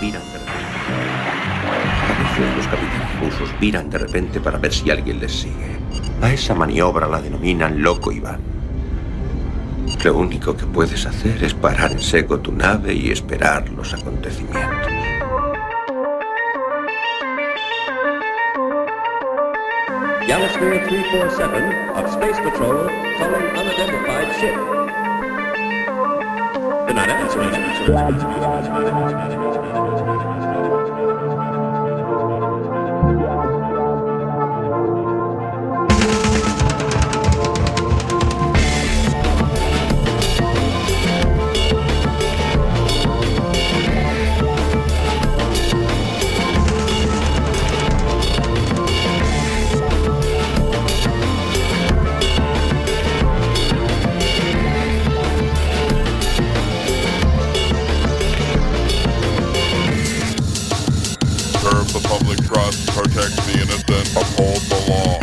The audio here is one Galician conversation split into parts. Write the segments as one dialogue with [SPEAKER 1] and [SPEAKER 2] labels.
[SPEAKER 1] viran de repente. A veces los capitanes rusos viran de repente para ver si alguien les sigue. A esa maniobra la denominan loco Iván. Lo único que puedes hacer es parar en seco tu nave y esperar los acontecimientos.
[SPEAKER 2] Galasphere 347 of Space Patrol calling unidentified ship.
[SPEAKER 3] 나나 protect the innocent, uphold the law.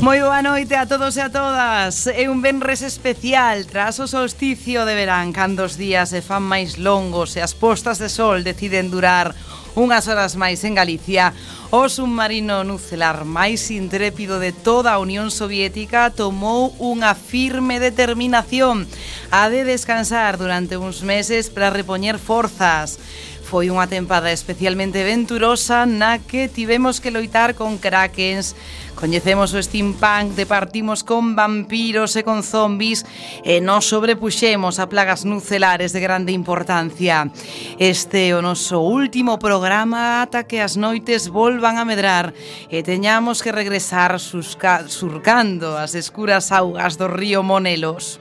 [SPEAKER 4] Moi boa noite a todos e a todas É un benres especial tras o solsticio de verán Cando os días se fan máis longos e as postas de sol deciden durar unhas horas máis en Galicia O submarino nucelar máis intrépido de toda a Unión Soviética tomou unha firme determinación a de descansar durante uns meses para repoñer forzas. Foi unha tempada especialmente venturosa na que tivemos que loitar con krakens, coñecemos o steampunk, departimos con vampiros e con zombis e nos sobrepuxemos a plagas nucelares de grande importancia. Este é o noso último programa ata que as noites volvan a medrar e teñamos que regresar susca, surcando as escuras augas do río Monelos.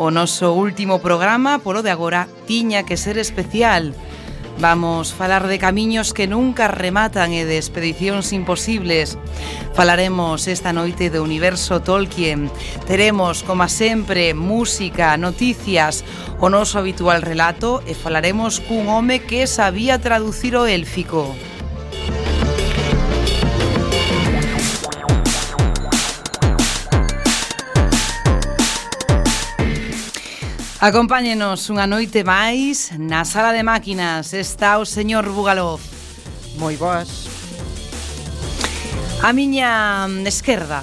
[SPEAKER 4] O noso último programa, polo de agora, tiña que ser especial. Vamos falar de camiños que nunca rematan e de expedicións imposibles. Falaremos esta noite do universo Tolkien. Teremos, como sempre, música, noticias, o noso habitual relato e falaremos cun home que sabía traducir o élfico. Acompáñenos unha noite máis na sala de máquinas está o señor Bugalov.
[SPEAKER 5] Moi boas.
[SPEAKER 4] A miña esquerda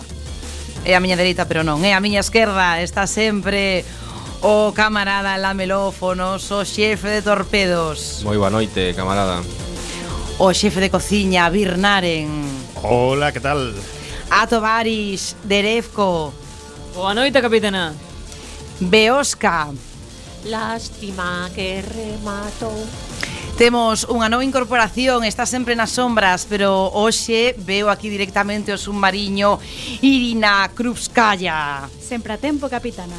[SPEAKER 4] é a miña dereita, pero non, é a miña esquerda está sempre o camarada Lamelófonos, o xefe de torpedos.
[SPEAKER 6] Moi boa noite, camarada.
[SPEAKER 4] O xefe de cociña, Birnaren.
[SPEAKER 5] Hola, que tal?
[SPEAKER 4] A Tovaris, de
[SPEAKER 7] Boa noite, capitana.
[SPEAKER 4] Beosca.
[SPEAKER 8] Lástima que rematou
[SPEAKER 4] Temos unha nova incorporación, está sempre nas sombras, pero hoxe veo aquí directamente o submarino Irina Krupskaya.
[SPEAKER 8] Sempre a tempo, capitana.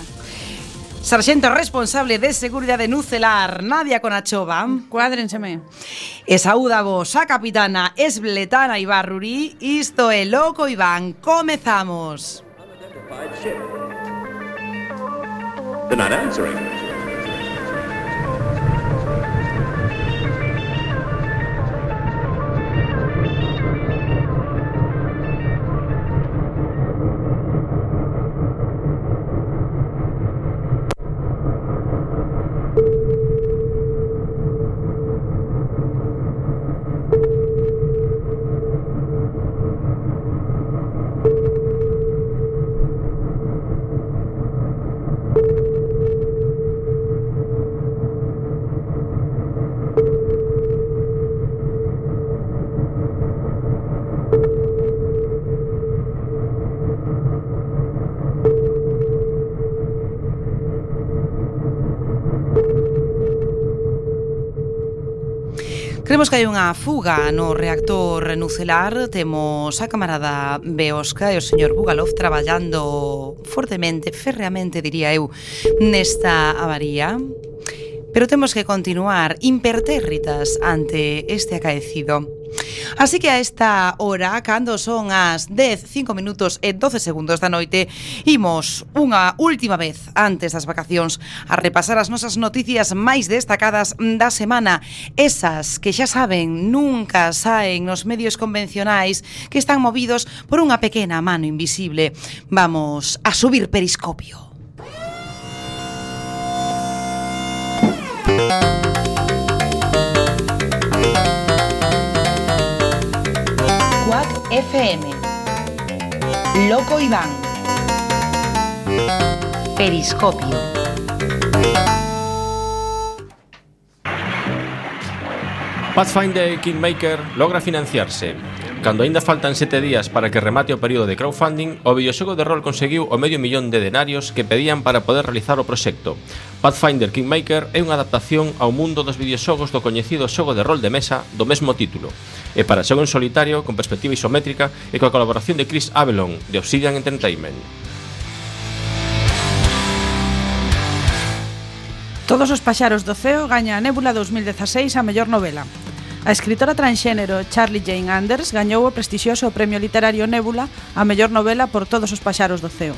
[SPEAKER 4] Sarxento responsable de Seguridade Nucelar, Nadia Conachova.
[SPEAKER 7] Cuádrenseme.
[SPEAKER 4] E saúda vos a capitana Esbletana Ibarruri. Isto é Loco Iván. Comezamos.
[SPEAKER 2] They're not answering.
[SPEAKER 4] Sabemos que hai unha fuga no reactor nucelar Temos a camarada Beosca e o señor Bugalov traballando fortemente, ferreamente diría eu, nesta avaría. Pero temos que continuar impertérritas ante este acaecido. Así que a esta hora, cando son as 10, 5 minutos e 12 segundos da noite, imos unha última vez antes das vacacións a repasar as nosas noticias máis destacadas da semana, esas que xa saben nunca saen nos medios convencionais que están movidos por unha pequena mano invisible. Vamos a subir periscopio. FM. Loco Iván. Periscopio.
[SPEAKER 6] Pathfinder Kingmaker logra financiarse. Cando aínda faltan sete días para que remate o período de crowdfunding, o videoxogo de rol conseguiu o medio millón de denarios que pedían para poder realizar o proxecto. Pathfinder Kingmaker é unha adaptación ao mundo dos videoxogos do coñecido xogo de rol de mesa do mesmo título e para xogo en solitario con perspectiva isométrica e coa colaboración de Chris Avelon de Obsidian Entertainment.
[SPEAKER 7] Todos os paxaros do ceo gaña a Nébula 2016 a mellor novela. A escritora transxénero Charlie Jane Anders gañou o prestixioso Premio Literario Nébula a mellor novela por Todos os paxaros do ceo.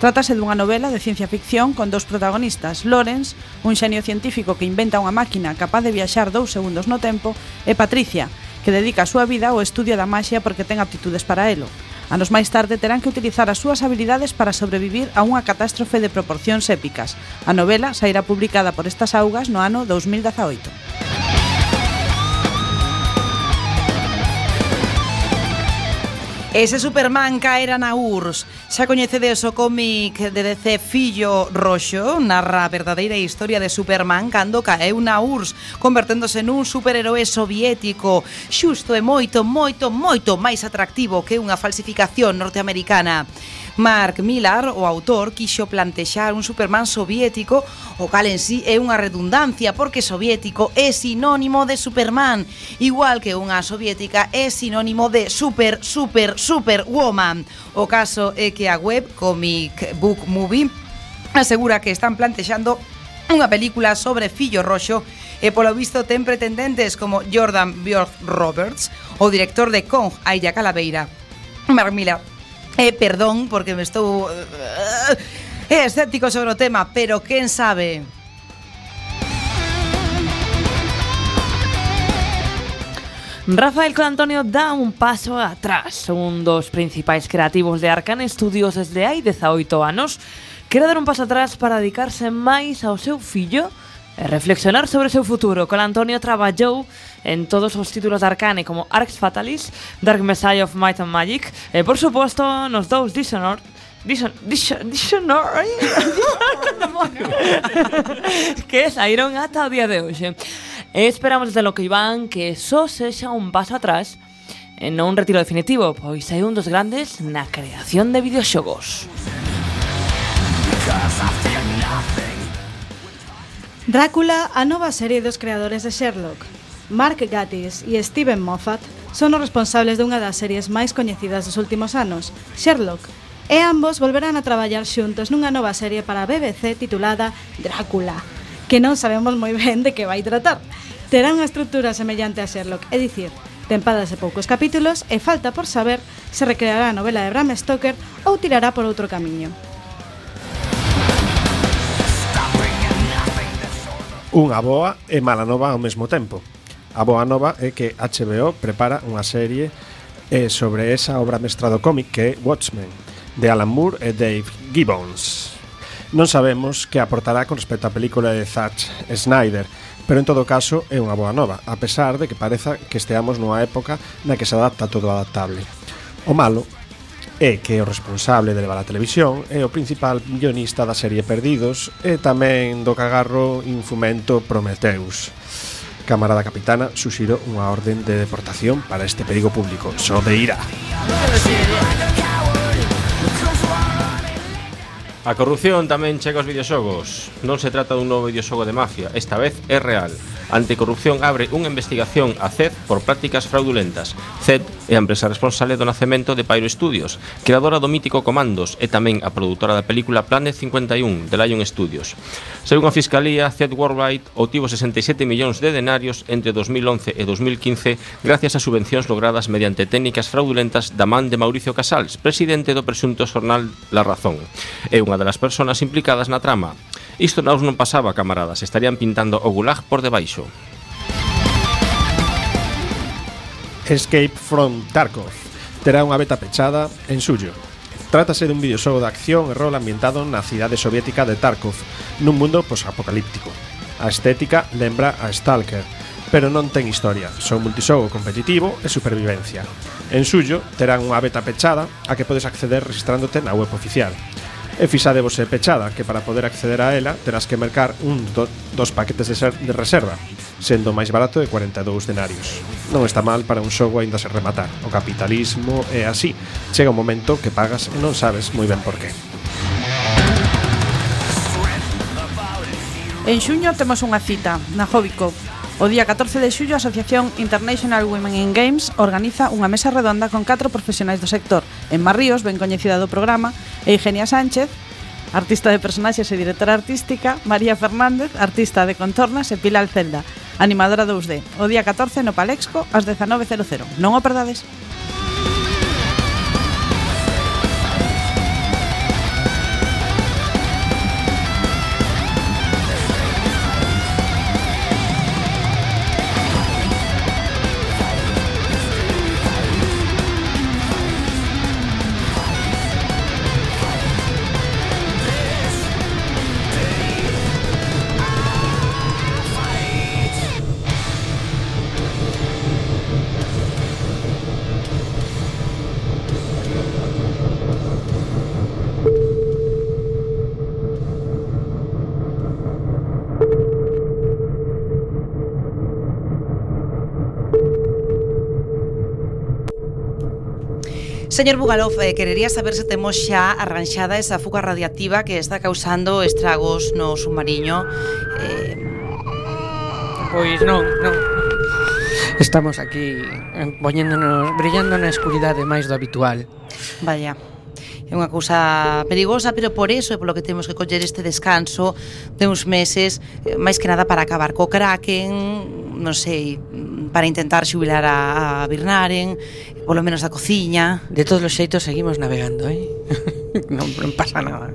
[SPEAKER 7] Trátase dunha novela de ciencia ficción con dous protagonistas, Lawrence, un xenio científico que inventa unha máquina capaz de viaxar dous segundos no tempo, e Patricia, que dedica a súa vida ao estudio da maxia porque ten aptitudes para elo. Anos máis tarde terán que utilizar as súas habilidades para sobrevivir a unha catástrofe de proporcións épicas. A novela sairá publicada por estas augas no ano 2018.
[SPEAKER 4] Ese Superman caera na URSS Xa coñecedes o cómic de DC Fillo Roxo Narra a verdadeira historia de Superman Cando caeu na URSS Converténdose nun superheroe soviético Xusto e moito, moito, moito máis atractivo Que unha falsificación norteamericana. Mark Millar, o autor, quixo plantexar un Superman soviético, o cal en sí é unha redundancia, porque soviético é sinónimo de Superman, igual que unha soviética é sinónimo de super, super, superwoman. O caso é que a web Comic Book Movie asegura que están plantexando unha película sobre Fillo Roxo e polo visto ten pretendentes como Jordan Bjork Roberts, o director de Kong, Aya Calaveira, Mark Millar Eh, perdón, porque me estou eh, eh, escéptico sobre o tema, pero quen sabe?
[SPEAKER 7] Rafael Colantonio dá un paso atrás. Un dos principais creativos de Arcane Studios desde hai 18 anos. Quere dar un paso atrás para dedicarse máis ao seu fillo, e reflexionar sobre o seu futuro. Con Antonio traballou en todos os títulos de Arcane como Arx Fatalis, Dark Messiah of Might and Magic e, por suposto, nos dous Dishonored Dishon... Dishon... Dixonor Que saíron ata o día de hoxe. E esperamos desde lo que Iván que só sexa un paso atrás E non un retiro definitivo Pois é un dos grandes na creación de videoxogos.
[SPEAKER 9] Because Drácula, a nova serie dos creadores de Sherlock. Mark Gatiss e Steven Moffat son os responsables dunha das series máis coñecidas dos últimos anos, Sherlock, e ambos volverán a traballar xuntos nunha nova serie para a BBC titulada Drácula, que non sabemos moi ben de que vai tratar. Terá unha estrutura semellante a Sherlock, é dicir, tempadas e poucos capítulos e falta por saber se recreará a novela de Bram Stoker ou tirará por outro camiño.
[SPEAKER 5] Unha boa e mala nova ao mesmo tempo. A boa nova é que HBO prepara unha serie eh, sobre esa obra mestra do cómic que é Watchmen, de Alan Moore e Dave Gibbons. Non sabemos que aportará con respecto á película de Zack Snyder, pero en todo caso é unha boa nova, a pesar de que pareza que esteamos nunha época na que se adapta todo adaptable. O malo é que é o responsable de levar a televisión é o principal guionista da serie Perdidos e tamén do cagarro infumento Prometeus. Cámara da Capitana suxiro unha orden de deportación para este perigo público, só so de ira.
[SPEAKER 6] A corrupción tamén chega aos videoxogos. Non se trata dun novo videoxogo de mafia, esta vez é real. Anticorrupción abre unha investigación a CED por prácticas fraudulentas. CED é a empresa responsable do nacemento de Pyro Studios, creadora do mítico Comandos e tamén a produtora da película Planet 51 de Lion Studios. Según a Fiscalía, CED Worldwide obtivo 67 millóns de denarios entre 2011 e 2015 gracias a subvencións logradas mediante técnicas fraudulentas da man de Mauricio Casals, presidente do presunto xornal La Razón. É algunha das persoas implicadas na trama. Isto nos non pasaba, camaradas, estarían pintando o gulag por debaixo.
[SPEAKER 5] Escape from Tarkov terá unha beta pechada en suyo. Trátase dun videoxogo de acción e rol ambientado na cidade soviética de Tarkov, nun mundo posapocalíptico. A estética lembra a Stalker, pero non ten historia, son multisogo competitivo e supervivencia. En suyo terán unha beta pechada a que podes acceder registrándote na web oficial e fixadevos pechada, que para poder acceder a ela terás que mercar un do, dos paquetes de, ser, de reserva, sendo máis barato de 42 denarios. Non está mal para un xogo aínda se rematar. O capitalismo é así. Chega un momento que pagas e non sabes moi ben por qué.
[SPEAKER 7] En xuño temos unha cita na Hobbycop O día 14 de xullo, a Asociación International Women in Games organiza unha mesa redonda con catro profesionais do sector. Emma Ríos, ben coñecida do programa, e Eugenia Sánchez, artista de personaxes e directora artística, María Fernández, artista de contornas, e Pilar Celda, animadora 2D. O día 14 no Palexco, ás 19.00. Non o perdades.
[SPEAKER 4] Señor Bugalov, eh, querería saber se temos xa arranxada esa fuga radiactiva que está causando estragos no submarino. Eh...
[SPEAKER 10] Pois non, non. Estamos aquí eh, poñéndonos, brillando na escuridade máis do habitual.
[SPEAKER 4] Vaya é unha cousa perigosa, pero por eso é polo que temos que coller este descanso de uns meses, eh, máis que nada para acabar co Kraken, non sei, para intentar xubilar a, a Birnaren, polo menos a cociña.
[SPEAKER 10] De todos os xeitos seguimos navegando, eh? non, non pasa nada.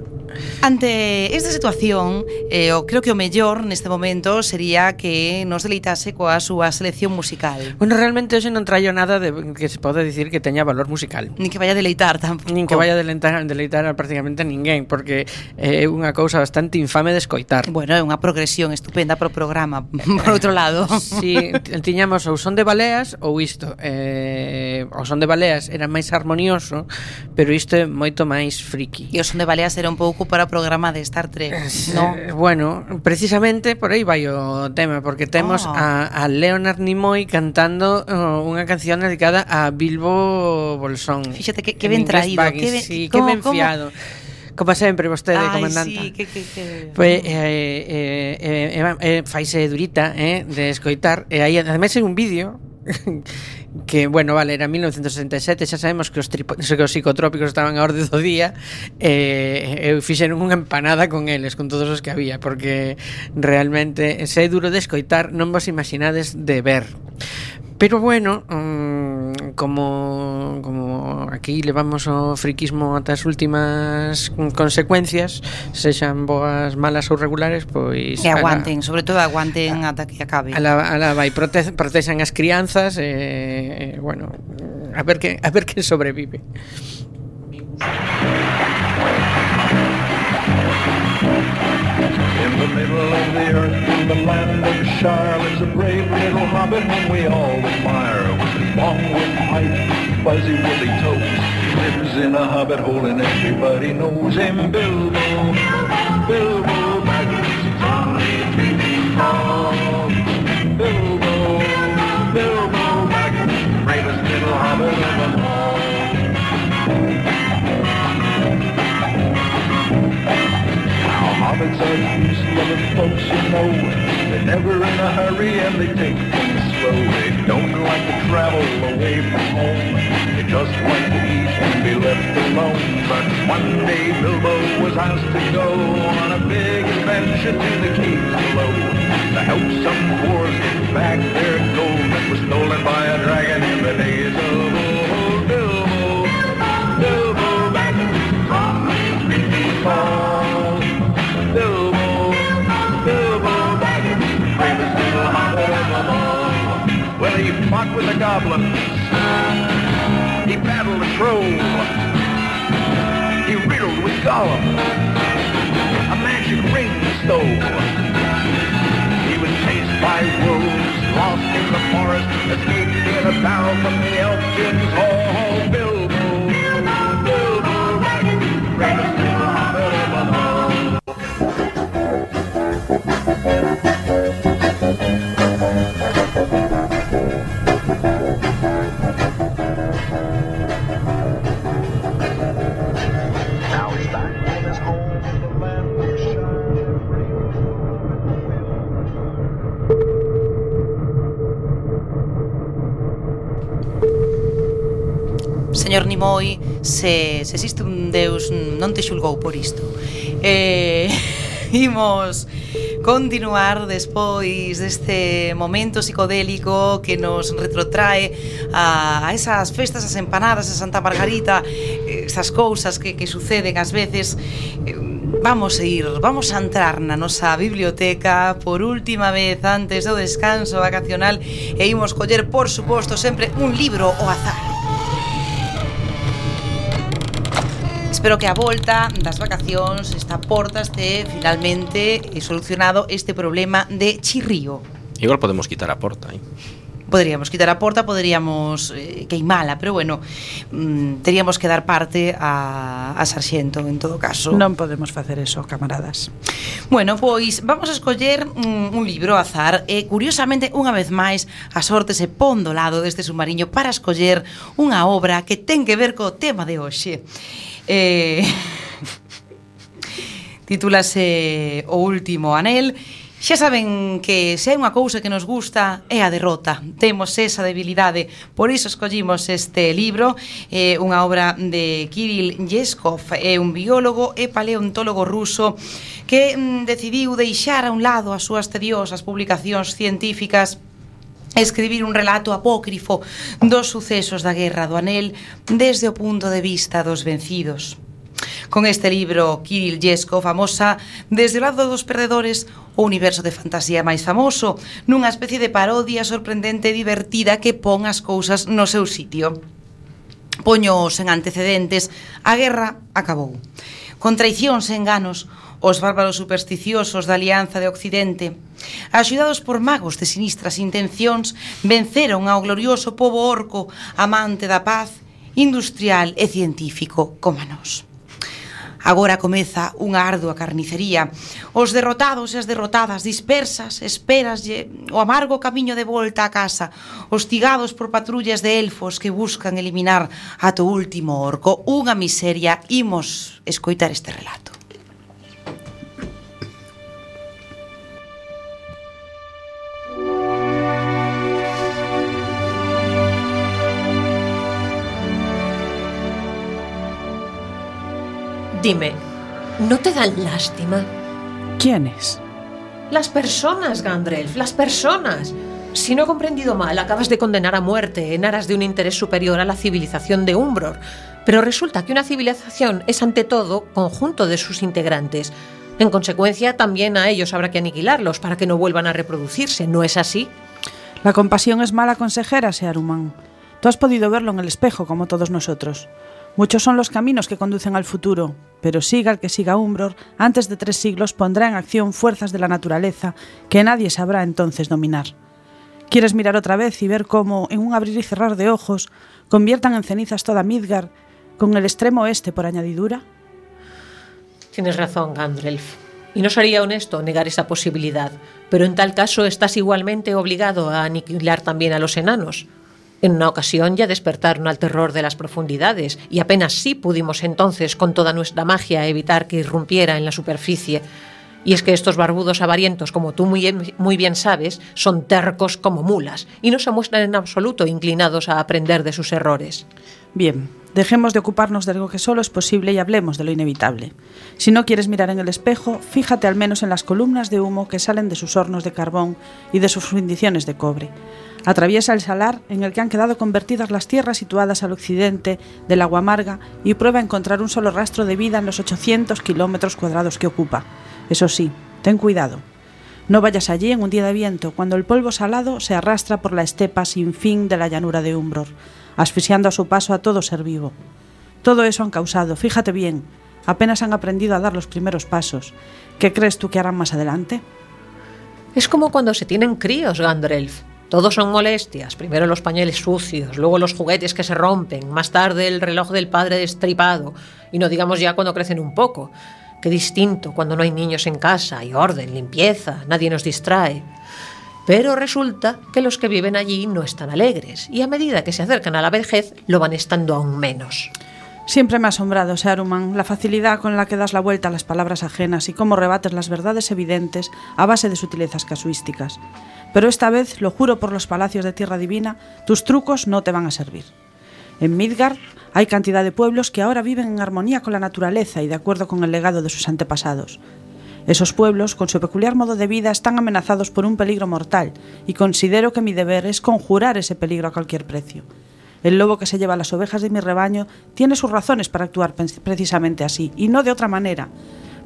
[SPEAKER 4] Ante esta situación, eh, o creo que o mellor neste momento sería que nos deleitase coa súa selección musical.
[SPEAKER 10] Bueno, realmente hoxe non traio nada de que se pode dicir que teña valor musical.
[SPEAKER 4] Ni que vaya a deleitar tampouco.
[SPEAKER 10] Nin que vaya a deleitar, deleitar a prácticamente ninguén, porque eh, é eh, unha cousa bastante infame de escoitar.
[SPEAKER 4] Bueno, é unha progresión estupenda para o programa, por outro lado.
[SPEAKER 10] sí, tiñamos ou son de baleas ou isto. Eh, o son de baleas era máis harmonioso, pero isto é moito máis friki.
[SPEAKER 4] E o son de baleas era un pouco para o programa de Star Trek, eh, no?
[SPEAKER 10] Eh, bueno, precisamente por aí vai o tema, porque temos
[SPEAKER 4] oh.
[SPEAKER 10] a, a Leonard Nimoy cantando uh, unha canción dedicada a Bilbo Bolsón.
[SPEAKER 4] Fíxate que, que ben traído,
[SPEAKER 10] Baggins,
[SPEAKER 4] que ben,
[SPEAKER 10] sí, que ben fiado. Como? sempre vostede,
[SPEAKER 4] Ai,
[SPEAKER 10] comandante.
[SPEAKER 4] Sí, que, que, que...
[SPEAKER 10] Pues, eh, eh, eh, eh, faise durita eh, de escoitar. E eh, aí, ademais, hai un vídeo que, bueno, vale, era 1967, xa sabemos que os, tripo, que os psicotrópicos estaban a orde do día e eh, eu fixeron unha empanada con eles, con todos os que había, porque realmente se é duro de escoitar, non vos imaginades de ver. Pero bueno, mmm, como, como aquí levamos o friquismo ata as últimas consecuencias, sexan boas, malas ou regulares, pois...
[SPEAKER 4] Que aguanten, sobre todo aguanten a, ata que acabe.
[SPEAKER 10] Ala, ala vai, prote, protexan as crianzas, e, eh, bueno, a ver que, a ver que sobrevive.
[SPEAKER 11] In the middle of the earth, in the land of Shire, is a brave little hobbit whom we all admire. With long wooden pipe, fuzzy woolly toes, lives in a hobbit hole and everybody knows him. Bilbo, Bilbo Baggins, he's only hobbits are peace-loving folks, you know. They're never in a hurry and they take things slow. They don't like to travel away from home. They just like to eat and be left alone. But one day Bilbo was asked to go on a big adventure to the caves below to help some dwarves get back their gold that was stolen by a dragon in the days of old. fought with the goblin. He battled the troll. He riddled with Gollum. A magic ring he stole. He was chased by wolves, lost in the forest, escaped in a bow from the Elkins Hall.
[SPEAKER 4] Bilbo, Bilbo, Bilbo, señor Nimoy se, se existe un deus non te xulgou por isto eh, imos continuar despois deste momento psicodélico que nos retrotrae a, a esas festas, as empanadas de Santa Margarita, eh, esas cousas que, que suceden ás veces eh, Vamos a ir, vamos a entrar na nosa biblioteca por última vez antes do descanso vacacional e imos coller, por suposto, sempre un libro ao azar. pero que a volta das vacacións está portas de finalmente eh, solucionado este problema de chirrío.
[SPEAKER 6] Igual podemos quitar a porta. Eh?
[SPEAKER 4] Poderíamos quitar a porta, poderíamos eh, queimala, pero bueno, mm, teríamos que dar parte a, a Sarxento en todo caso.
[SPEAKER 7] Non podemos facer eso, camaradas.
[SPEAKER 4] Bueno, pois vamos a escoller mm, un libro azar e curiosamente unha vez máis a sorte se pon do lado deste submarino para escoller unha obra que ten que ver co tema de hoxe. Eh, titúlase O último anel. Xa saben que se hai unha cousa que nos gusta é a derrota. Temos esa debilidade, por iso escollimos este libro, eh, unha obra de Kirill Yeskov, é eh, un biólogo e paleontólogo ruso que mm, decidiu deixar a un lado as súas tediosas publicacións científicas escribir un relato apócrifo dos sucesos da Guerra do Anel desde o punto de vista dos vencidos. Con este libro, Kirill Yeskov famosa desde o lado dos perdedores, o universo de fantasía máis famoso, nunha especie de parodia sorprendente e divertida que pon as cousas no seu sitio. Poños en antecedentes, a guerra acabou. Con traicións e enganos, os bárbaros supersticiosos da Alianza de Occidente. Axudados por magos de sinistras intencións, venceron ao glorioso povo orco, amante da paz, industrial e científico como nós. Agora comeza unha ardua carnicería. Os derrotados e as derrotadas dispersas esperas o amargo camiño de volta a casa, hostigados por patrullas de elfos que buscan eliminar ato último orco. Unha miseria, imos escoitar este relato.
[SPEAKER 8] Dime, ¿no te dan lástima?
[SPEAKER 7] ¿Quiénes?
[SPEAKER 8] Las personas, Gandalf, las personas. Si no he comprendido mal, acabas de condenar a muerte en aras de un interés superior a la civilización de Umbror. Pero resulta que una civilización es ante todo conjunto de sus integrantes. En consecuencia, también a ellos habrá que aniquilarlos para que no vuelvan a reproducirse, ¿no es así?
[SPEAKER 7] La compasión es mala consejera, Searuman. Tú has podido verlo en el espejo, como todos nosotros. Muchos son los caminos que conducen al futuro, pero siga el que siga Umbror, antes de tres siglos pondrá en acción fuerzas de la naturaleza que nadie sabrá entonces dominar. ¿Quieres mirar otra vez y ver cómo, en un abrir y cerrar de ojos, conviertan en cenizas toda Midgard, con el extremo oeste por añadidura?
[SPEAKER 8] Tienes razón, Gandalf. Y no sería honesto negar esa posibilidad, pero en tal caso estás igualmente obligado a aniquilar también a los enanos. En una ocasión ya despertaron al terror de las profundidades y apenas sí pudimos entonces con toda nuestra magia evitar que irrumpiera en la superficie. Y es que estos barbudos avarientos, como tú muy bien, muy bien sabes, son tercos como mulas y no se muestran en absoluto inclinados a aprender de sus errores.
[SPEAKER 7] Bien, dejemos de ocuparnos de algo que solo es posible y hablemos de lo inevitable. Si no quieres mirar en el espejo, fíjate al menos en las columnas de humo que salen de sus hornos de carbón y de sus fundiciones de cobre. Atraviesa el salar en el que han quedado convertidas las tierras situadas al occidente del agua amarga y prueba a encontrar un solo rastro de vida en los 800 kilómetros cuadrados que ocupa. Eso sí, ten cuidado. No vayas allí en un día de viento, cuando el polvo salado se arrastra por la estepa sin fin de la llanura de Umbror, asfixiando a su paso a todo ser vivo. Todo eso han causado, fíjate bien, apenas han aprendido a dar los primeros pasos. ¿Qué crees tú que harán más adelante?
[SPEAKER 8] Es como cuando se tienen críos, Gandalf. Todos son molestias. Primero los pañales sucios, luego los juguetes que se rompen, más tarde el reloj del padre destripado. Y no digamos ya cuando crecen un poco. Qué distinto cuando no hay niños en casa, hay orden, limpieza, nadie nos distrae. Pero resulta que los que viven allí no están alegres y a medida que se acercan a la vejez lo van estando aún menos.
[SPEAKER 7] Siempre me ha asombrado, Saruman, la facilidad con la que das la vuelta a las palabras ajenas y cómo rebates las verdades evidentes a base de sutilezas casuísticas. Pero esta vez, lo juro por los palacios de Tierra Divina, tus trucos no te van a servir. En Midgard hay cantidad de pueblos que ahora viven en armonía con la naturaleza y de acuerdo con el legado de sus antepasados. Esos pueblos, con su peculiar modo de vida, están amenazados por un peligro mortal y considero que mi deber es conjurar ese peligro a cualquier precio. El lobo que se lleva las ovejas de mi rebaño tiene sus razones para actuar precisamente así y no de otra manera,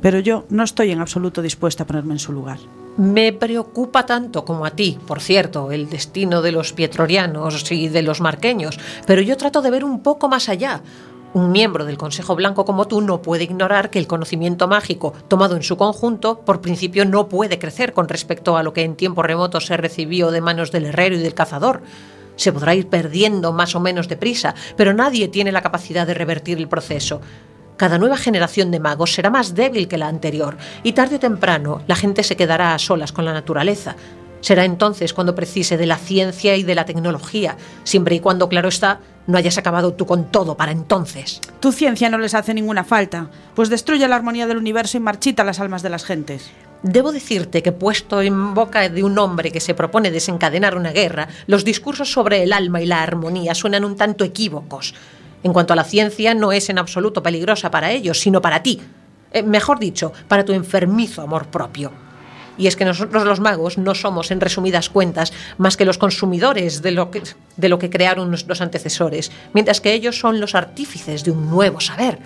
[SPEAKER 7] pero yo no estoy en absoluto dispuesta a ponerme en su lugar.
[SPEAKER 8] Me preocupa tanto como a ti, por cierto, el destino de los pietrorianos y de los marqueños, pero yo trato de ver un poco más allá. Un miembro del Consejo Blanco como tú no puede ignorar que el conocimiento mágico, tomado en su conjunto, por principio no puede crecer con respecto a lo que en tiempos remotos se recibió de manos del herrero y del cazador. Se podrá ir perdiendo más o menos deprisa, pero nadie tiene la capacidad de revertir el proceso. Cada nueva generación de magos será más débil que la anterior y tarde o temprano la gente se quedará a solas con la naturaleza. Será entonces cuando precise de la ciencia y de la tecnología, siempre y cuando, claro está, no hayas acabado tú con todo para entonces.
[SPEAKER 7] Tu ciencia no les hace ninguna falta, pues destruye la armonía del universo y marchita las almas de las gentes.
[SPEAKER 8] Debo decirte que puesto en boca de un hombre que se propone desencadenar una guerra, los discursos sobre el alma y la armonía suenan un tanto equívocos. En cuanto a la ciencia, no es en absoluto peligrosa para ellos, sino para ti. Eh, mejor dicho, para tu enfermizo amor propio. Y es que nosotros los magos no somos, en resumidas cuentas, más que los consumidores de lo que, crearon nuestros antecesores, mientras que ellos son los artífices de un nuevo saber.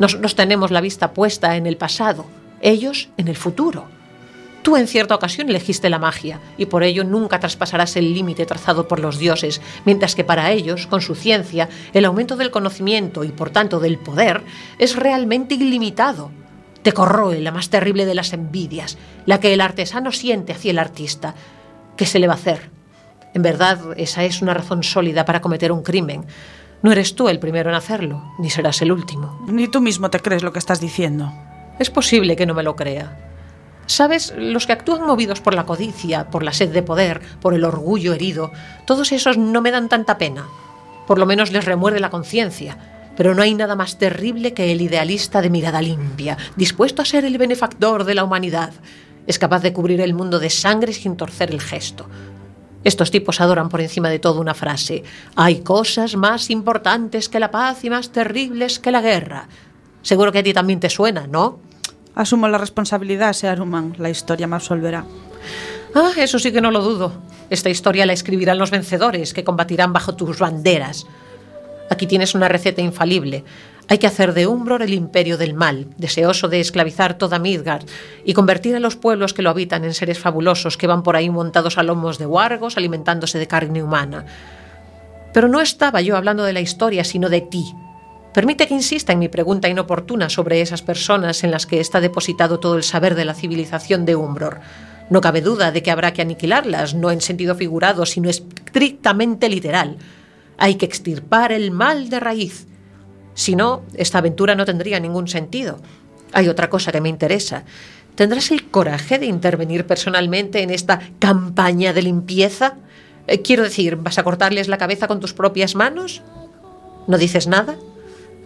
[SPEAKER 8] Nosotros tenemos la vista puesta en el pasado, ellos en el futuro. Tú en cierta ocasión elegiste la magia y por ello nunca traspasarás el límite trazado por los dioses, mientras que para ellos, con su ciencia, el aumento del conocimiento y por tanto del poder es realmente ilimitado. Te corroe la más terrible de las envidias, la que el artesano siente hacia el artista. ¿Qué se le va a hacer? En verdad, esa es una razón sólida para cometer un crimen. No eres tú el primero en hacerlo, ni serás el último.
[SPEAKER 7] Ni tú mismo te crees lo que estás diciendo.
[SPEAKER 8] Es posible que no me lo crea. Sabes, los que actúan movidos por la codicia, por la sed de poder, por el orgullo herido, todos esos no me dan tanta pena. Por lo menos les remuerde la conciencia. Pero no hay nada más terrible que el idealista de mirada limpia, dispuesto a ser el benefactor de la humanidad. Es capaz de cubrir el mundo de sangre sin torcer el gesto. Estos tipos adoran por encima de todo una frase. Hay cosas más importantes que la paz y más terribles que la guerra. Seguro que a ti también te suena, ¿no?
[SPEAKER 7] Asumo la responsabilidad, Searuman. La historia me absolverá.
[SPEAKER 8] Ah, eso sí que no lo dudo. Esta historia la escribirán los vencedores que combatirán bajo tus banderas. Aquí tienes una receta infalible. Hay que hacer de Umbror el imperio del mal, deseoso de esclavizar toda Midgard y convertir a los pueblos que lo habitan en seres fabulosos que van por ahí montados a lomos de wargos, alimentándose de carne humana. Pero no estaba yo hablando de la historia, sino de ti. Permite que insista en mi pregunta inoportuna sobre esas personas en las que está depositado todo el saber de la civilización de Umbror. No cabe duda de que habrá que aniquilarlas, no en sentido figurado, sino estrictamente literal. Hay que extirpar el mal de raíz. Si no, esta aventura no tendría ningún sentido. Hay otra cosa que me interesa. ¿Tendrás el coraje de intervenir personalmente en esta campaña de limpieza? Eh, quiero decir, ¿vas a cortarles la cabeza con tus propias manos? ¿No dices nada?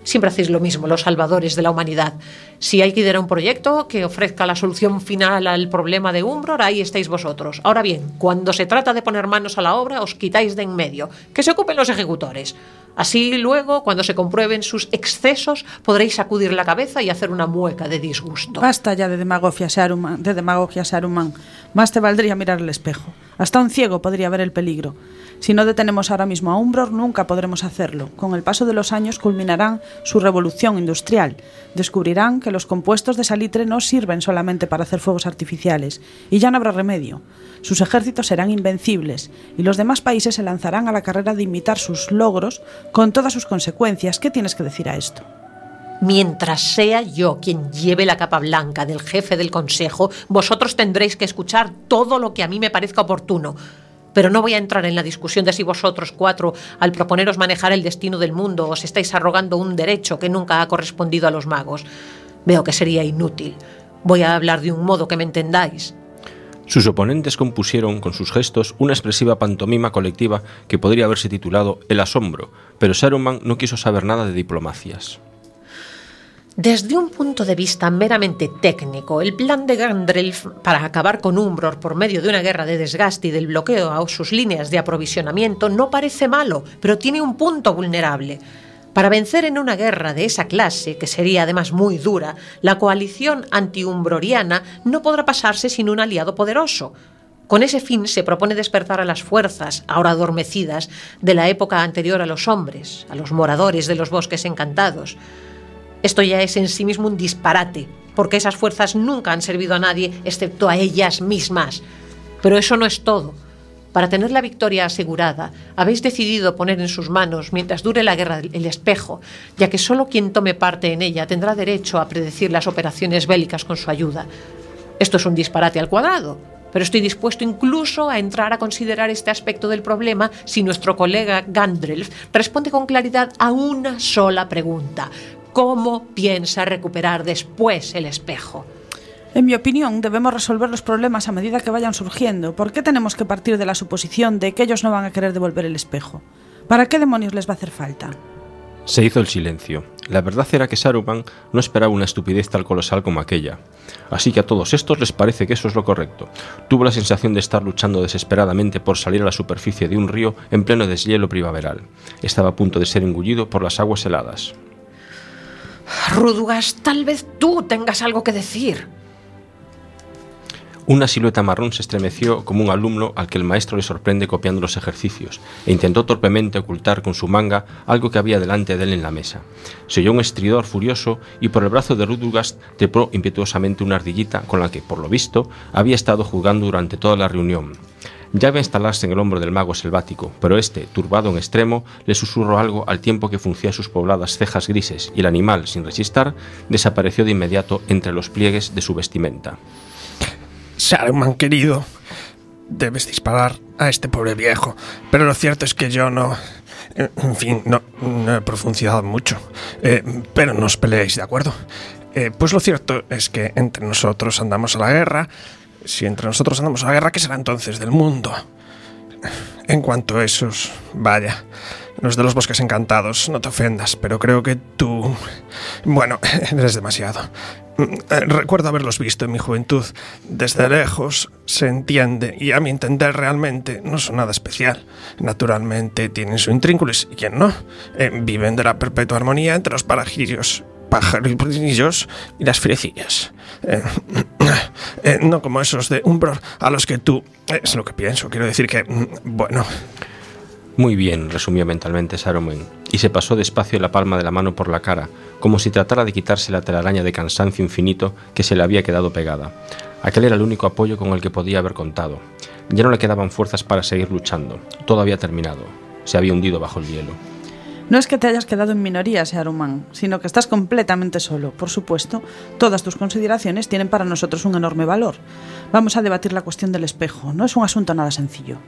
[SPEAKER 8] Siempre hacéis lo mismo, los salvadores de la humanidad. Si hay que idear un proyecto que ofrezca la solución final al problema de Umbror, ahí estáis vosotros. Ahora bien, cuando se trata de poner manos a la obra, os quitáis de en medio. Que se ocupen los ejecutores. Así luego, cuando se comprueben sus excesos, podréis sacudir la cabeza y hacer una mueca de disgusto.
[SPEAKER 7] Basta ya de demagogia, Saruman. De demagogia. Más te valdría mirar el espejo. Hasta un ciego podría ver el peligro. Si no detenemos ahora mismo a Umbror, nunca podremos hacerlo. Con el paso de los años culminarán su revolución industrial. Descubrirán que los compuestos de salitre no sirven solamente para hacer fuegos artificiales, y ya no habrá remedio. Sus ejércitos serán invencibles, y los demás países se lanzarán a la carrera de imitar sus logros con todas sus consecuencias. ¿Qué tienes que decir a esto?
[SPEAKER 8] Mientras sea yo quien lleve la capa blanca del jefe del consejo, vosotros tendréis que escuchar todo lo que a mí me parezca oportuno. Pero no voy a entrar en la discusión de si vosotros cuatro, al proponeros manejar el destino del mundo, os estáis arrogando un derecho que nunca ha correspondido a los magos. Veo que sería inútil. Voy a hablar de un modo que me entendáis.
[SPEAKER 6] Sus oponentes compusieron con sus gestos una expresiva pantomima colectiva que podría haberse titulado El asombro, pero Saruman no quiso saber nada de diplomacias.
[SPEAKER 8] Desde un punto de vista meramente técnico, el plan de Gandalf para acabar con Umbror por medio de una guerra de desgaste y del bloqueo a sus líneas de aprovisionamiento no parece malo, pero tiene un punto vulnerable. Para vencer en una guerra de esa clase, que sería además muy dura, la coalición antiumbroriana no podrá pasarse sin un aliado poderoso. Con ese fin se propone despertar a las fuerzas, ahora adormecidas, de la época anterior a los hombres, a los moradores de los bosques encantados. Esto ya es en sí mismo un disparate, porque esas fuerzas nunca han servido a nadie excepto a ellas mismas. Pero eso no es todo. Para tener la victoria asegurada, habéis decidido poner en sus manos, mientras dure la guerra, el espejo, ya que solo quien tome parte en ella tendrá derecho a predecir las operaciones bélicas con su ayuda. Esto es un disparate al cuadrado, pero estoy dispuesto incluso a entrar a considerar este aspecto del problema si nuestro colega Gandalf responde con claridad a una sola pregunta. ¿Cómo piensa recuperar después el espejo?
[SPEAKER 7] En mi opinión, debemos resolver los problemas a medida que vayan surgiendo. ¿Por qué tenemos que partir de la suposición de que ellos no van a querer devolver el espejo? ¿Para qué demonios les va a hacer falta?
[SPEAKER 6] Se hizo el silencio. La verdad era que Saruman no esperaba una estupidez tan colosal como aquella. Así que a todos estos les parece que eso es lo correcto. Tuvo la sensación de estar luchando desesperadamente por salir a la superficie de un río en pleno deshielo primaveral. Estaba a punto de ser engullido por las aguas heladas.
[SPEAKER 8] Rudugas, tal vez tú tengas algo que decir.
[SPEAKER 6] Una silueta marrón se estremeció como un alumno al que el maestro le sorprende copiando los ejercicios e intentó torpemente ocultar con su manga algo que había delante de él en la mesa. Se oyó un estridor furioso y por el brazo de Rudugast trepó impetuosamente una ardillita con la que, por lo visto, había estado jugando durante toda la reunión. Ya iba a instalarse en el hombro del mago selvático, pero este, turbado en extremo, le susurró algo al tiempo que fruncía sus pobladas cejas grises y el animal, sin resistir, desapareció de inmediato entre los pliegues de su vestimenta.
[SPEAKER 5] Saruman, querido, debes disparar a este pobre viejo. Pero lo cierto es que yo no... En fin, no, no he profundizado mucho. Eh, pero no os peleéis, ¿de acuerdo? Eh, pues lo cierto es que entre nosotros andamos a la guerra. Si entre nosotros andamos a la guerra, ¿qué será entonces del mundo? En cuanto a esos, vaya, los de los bosques encantados, no te ofendas, pero creo que tú... Bueno, eres demasiado. Eh, Recuerdo haberlos visto en mi juventud. Desde lejos se entiende y a mi entender realmente no son nada especial. Naturalmente tienen su intrínculis y quien no. Eh, viven de la perpetua armonía entre los parajillos, pajarillos y las firecillas. Eh, eh, no como esos de Umbror a los que tú... Es lo que pienso. Quiero decir que... mm, Bueno...
[SPEAKER 6] Muy bien, resumió mentalmente Saruman, y se pasó despacio la palma de la mano por la cara, como si tratara de quitarse la telaraña de cansancio infinito que se le había quedado pegada. Aquel era el único apoyo con el que podía haber contado. Ya no le quedaban fuerzas para seguir luchando. Todo había terminado. Se había hundido bajo el hielo.
[SPEAKER 7] No es que te hayas quedado en minoría, Saruman, sino que estás completamente solo. Por supuesto, todas tus consideraciones tienen para nosotros un enorme valor. Vamos a debatir la cuestión del espejo. No es un asunto nada sencillo.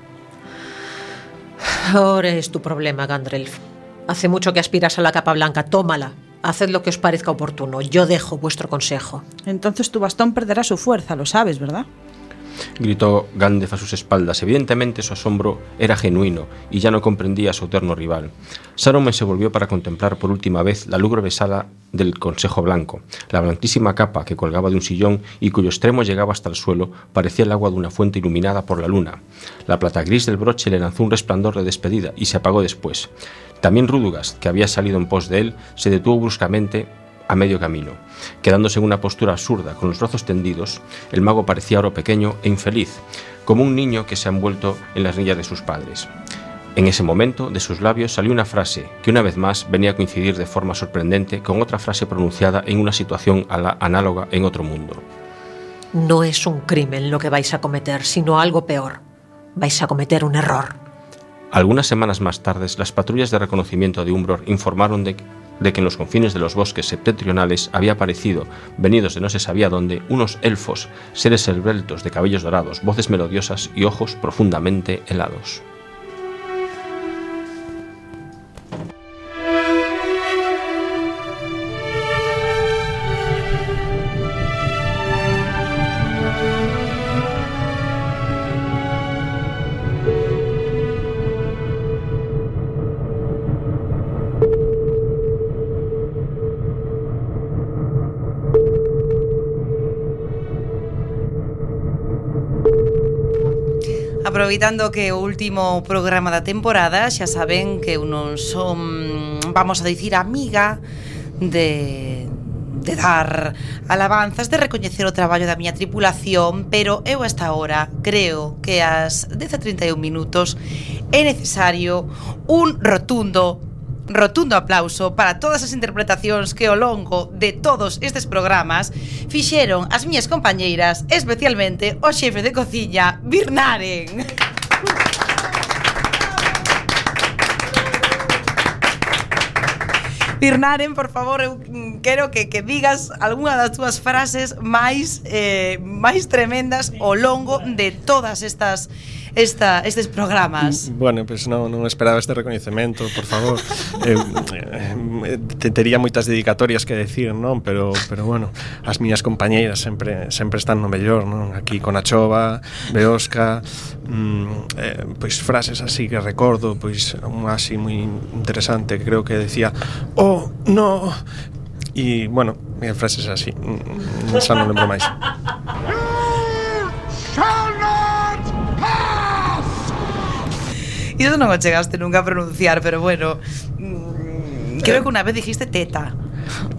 [SPEAKER 8] Ahora es tu problema, Gandalf. Hace mucho que aspiras a la capa blanca. Tómala. Haced lo que os parezca oportuno. Yo dejo vuestro consejo.
[SPEAKER 7] Entonces tu bastón perderá su fuerza, lo sabes, ¿verdad?
[SPEAKER 6] Gritó Gandalf a sus espaldas. Evidentemente su asombro era genuino y ya no comprendía a su eterno rival. Saruman se volvió para contemplar por última vez la lúgubre sala del Consejo Blanco. La blanquísima capa que colgaba de un sillón y cuyo extremo llegaba hasta el suelo parecía el agua de una fuente iluminada por la luna. La plata gris del broche le lanzó un resplandor de despedida y se apagó después. También Rudugast, que había salido en pos de él, se detuvo bruscamente a medio camino. Quedándose en una postura absurda, con los brazos tendidos, el mago parecía ahora pequeño e infeliz, como un niño que se ha envuelto en las niñas de sus padres. En ese momento, de sus labios salió una frase que una vez más venía a coincidir de forma sorprendente con otra frase pronunciada en una situación a la análoga en otro mundo.
[SPEAKER 8] No es un crimen lo que vais a cometer, sino algo peor. Vais a cometer un error.
[SPEAKER 6] Algunas semanas más tarde, las patrullas de reconocimiento de Umbror informaron de, de que en los confines de los bosques septentrionales había aparecido, venidos de no se sabía dónde, unos elfos, seres esbeltos de cabellos dorados, voces melodiosas y ojos profundamente helados.
[SPEAKER 4] Aproveitando que o último programa da temporada Xa saben que eu non son Vamos a dicir amiga De, de dar alabanzas, de recoñecer o traballo da miña tripulación, pero eu a esta hora creo que ás 10:31 minutos é necesario un rotundo rotundo aplauso para todas as interpretacións que ao longo de todos estes programas fixeron as miñas compañeiras, especialmente o xefe de cociña, Birnaren. Birnaren, por favor, eu quero que, que digas algunha das túas frases máis eh, máis tremendas ao longo de todas estas esta, estes programas?
[SPEAKER 5] Mm, bueno, pois pues non, non esperaba este recoñecemento, por favor. eh, eh, te, tería moitas dedicatorias que decir, non? Pero, pero bueno, as miñas compañeiras sempre sempre están no mellor, non? Aquí con a chova, Beosca, mm, eh, pois pues, frases así que recordo, pois unha así moi interesante que creo que decía, "Oh, no, E, bueno, frases así mm, Xa non lembro máis ah,
[SPEAKER 4] Iso non o chegaste nunca a pronunciar, pero bueno, mm, creo eh. que unha vez dijiste teta.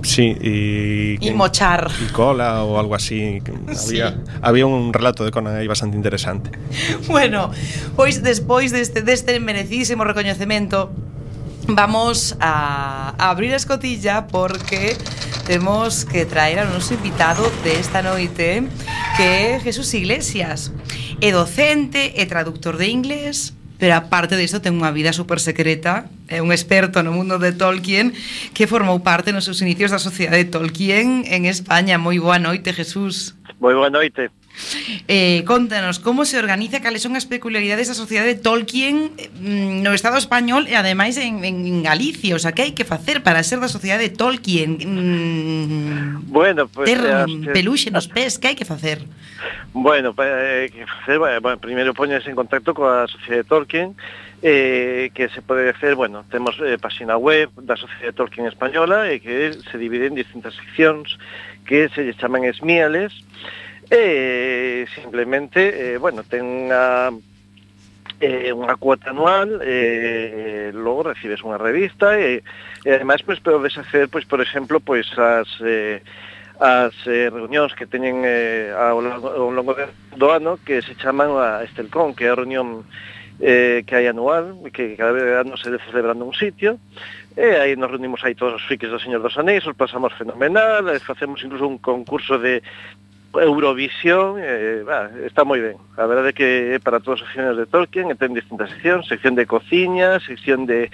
[SPEAKER 5] Sí, y,
[SPEAKER 4] y mochar.
[SPEAKER 5] Y cola o algo así.
[SPEAKER 4] Sí.
[SPEAKER 5] Había, había un relato de Conan aí bastante interesante.
[SPEAKER 4] Bueno, pois despois deste, deste merecidísimo recoñecemento vamos a, a abrir a escotilla porque temos que traer a noso invitado de esta noite que é Jesús Iglesias. É docente, é traductor de inglés, pero aparte de eso tengo una vida súper secreta. é un experto no mundo de Tolkien que formou parte nos seus inicios da Sociedade de Tolkien en España. Moi boa noite, Jesús.
[SPEAKER 12] Moi boa noite.
[SPEAKER 4] Eh, contanos, como se organiza, cales son as peculiaridades da sociedade de Tolkien mm, no Estado español e ademais en, en Galicia, o sea, que hai que facer para ser da sociedade de Tolkien? Mm,
[SPEAKER 12] bueno, pues,
[SPEAKER 4] ter
[SPEAKER 12] eh,
[SPEAKER 4] un
[SPEAKER 12] eh,
[SPEAKER 4] peluxe nos pés, que hai que facer?
[SPEAKER 12] Bueno, eh, que facer, bueno, primeiro poñes en contacto coa sociedade de Tolkien eh, que se pode hacer, bueno, temos eh, página web da Sociedade Tolkien Española e eh, que se divide en distintas seccións que se lle chaman esmiales e eh, simplemente, eh, bueno, ten unha eh, unha cuota anual, eh, logo recibes unha revista eh, e, e ademais pois podes hacer, pois por exemplo, pois as eh, as eh, reunións que teñen eh, ao, longo, ao longo do ano que se chaman a ah, Estelcon, que é a reunión eh, que hai anual, que cada vez ano se celebrando un sitio, e aí nos reunimos aí todos os frikis do Señor dos Anéis, os pasamos fenomenal, e facemos incluso un concurso de Eurovisión, eh, bah, está moi ben. A verdade é que para todos os aficionados de Tolkien ten distintas seccións, sección de cociña, sección de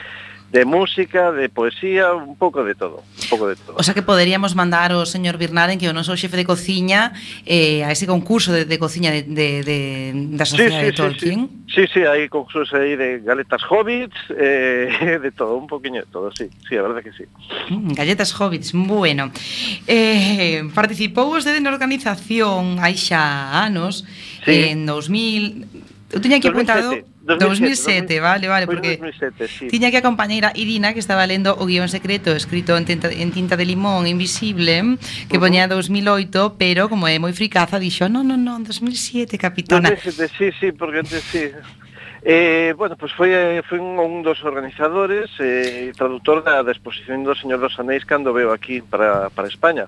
[SPEAKER 12] de música, de poesía, un pouco de todo, un pouco de todo.
[SPEAKER 4] O sea que poderíamos mandar o señor Birnaren que o noso xefe de cociña eh, a ese concurso de, de cociña de, de, de, da Sociedade sí, sí, de Tolkien.
[SPEAKER 12] Sí, sí, sí, hai concursos aí de galetas hobbits, eh, de todo, un poquinho de todo, sí, sí, a verdade que sí.
[SPEAKER 4] Mm, galletas hobbits, bueno. Eh, participou vostede na organización hai xa anos,
[SPEAKER 12] sí.
[SPEAKER 4] en 2000 Eu tiña aquí apuntado 2007,
[SPEAKER 12] 2007,
[SPEAKER 4] 2007 vale,
[SPEAKER 12] vale,
[SPEAKER 4] porque
[SPEAKER 12] 2007, sí.
[SPEAKER 4] tiña que a compañeira Irina que estaba lendo o guión secreto escrito en tinta, en tinta de limón invisible que poñía 2008, pero como é moi fricaza dixo, "Non, non, non, 2007, capitana."
[SPEAKER 12] 2007, sí, sí, porque antes sí. Eh, bueno, pois pues foi, eh, foi un, un dos organizadores e eh, traductor da, da exposición do Señor dos Anéis cando veo aquí para, para España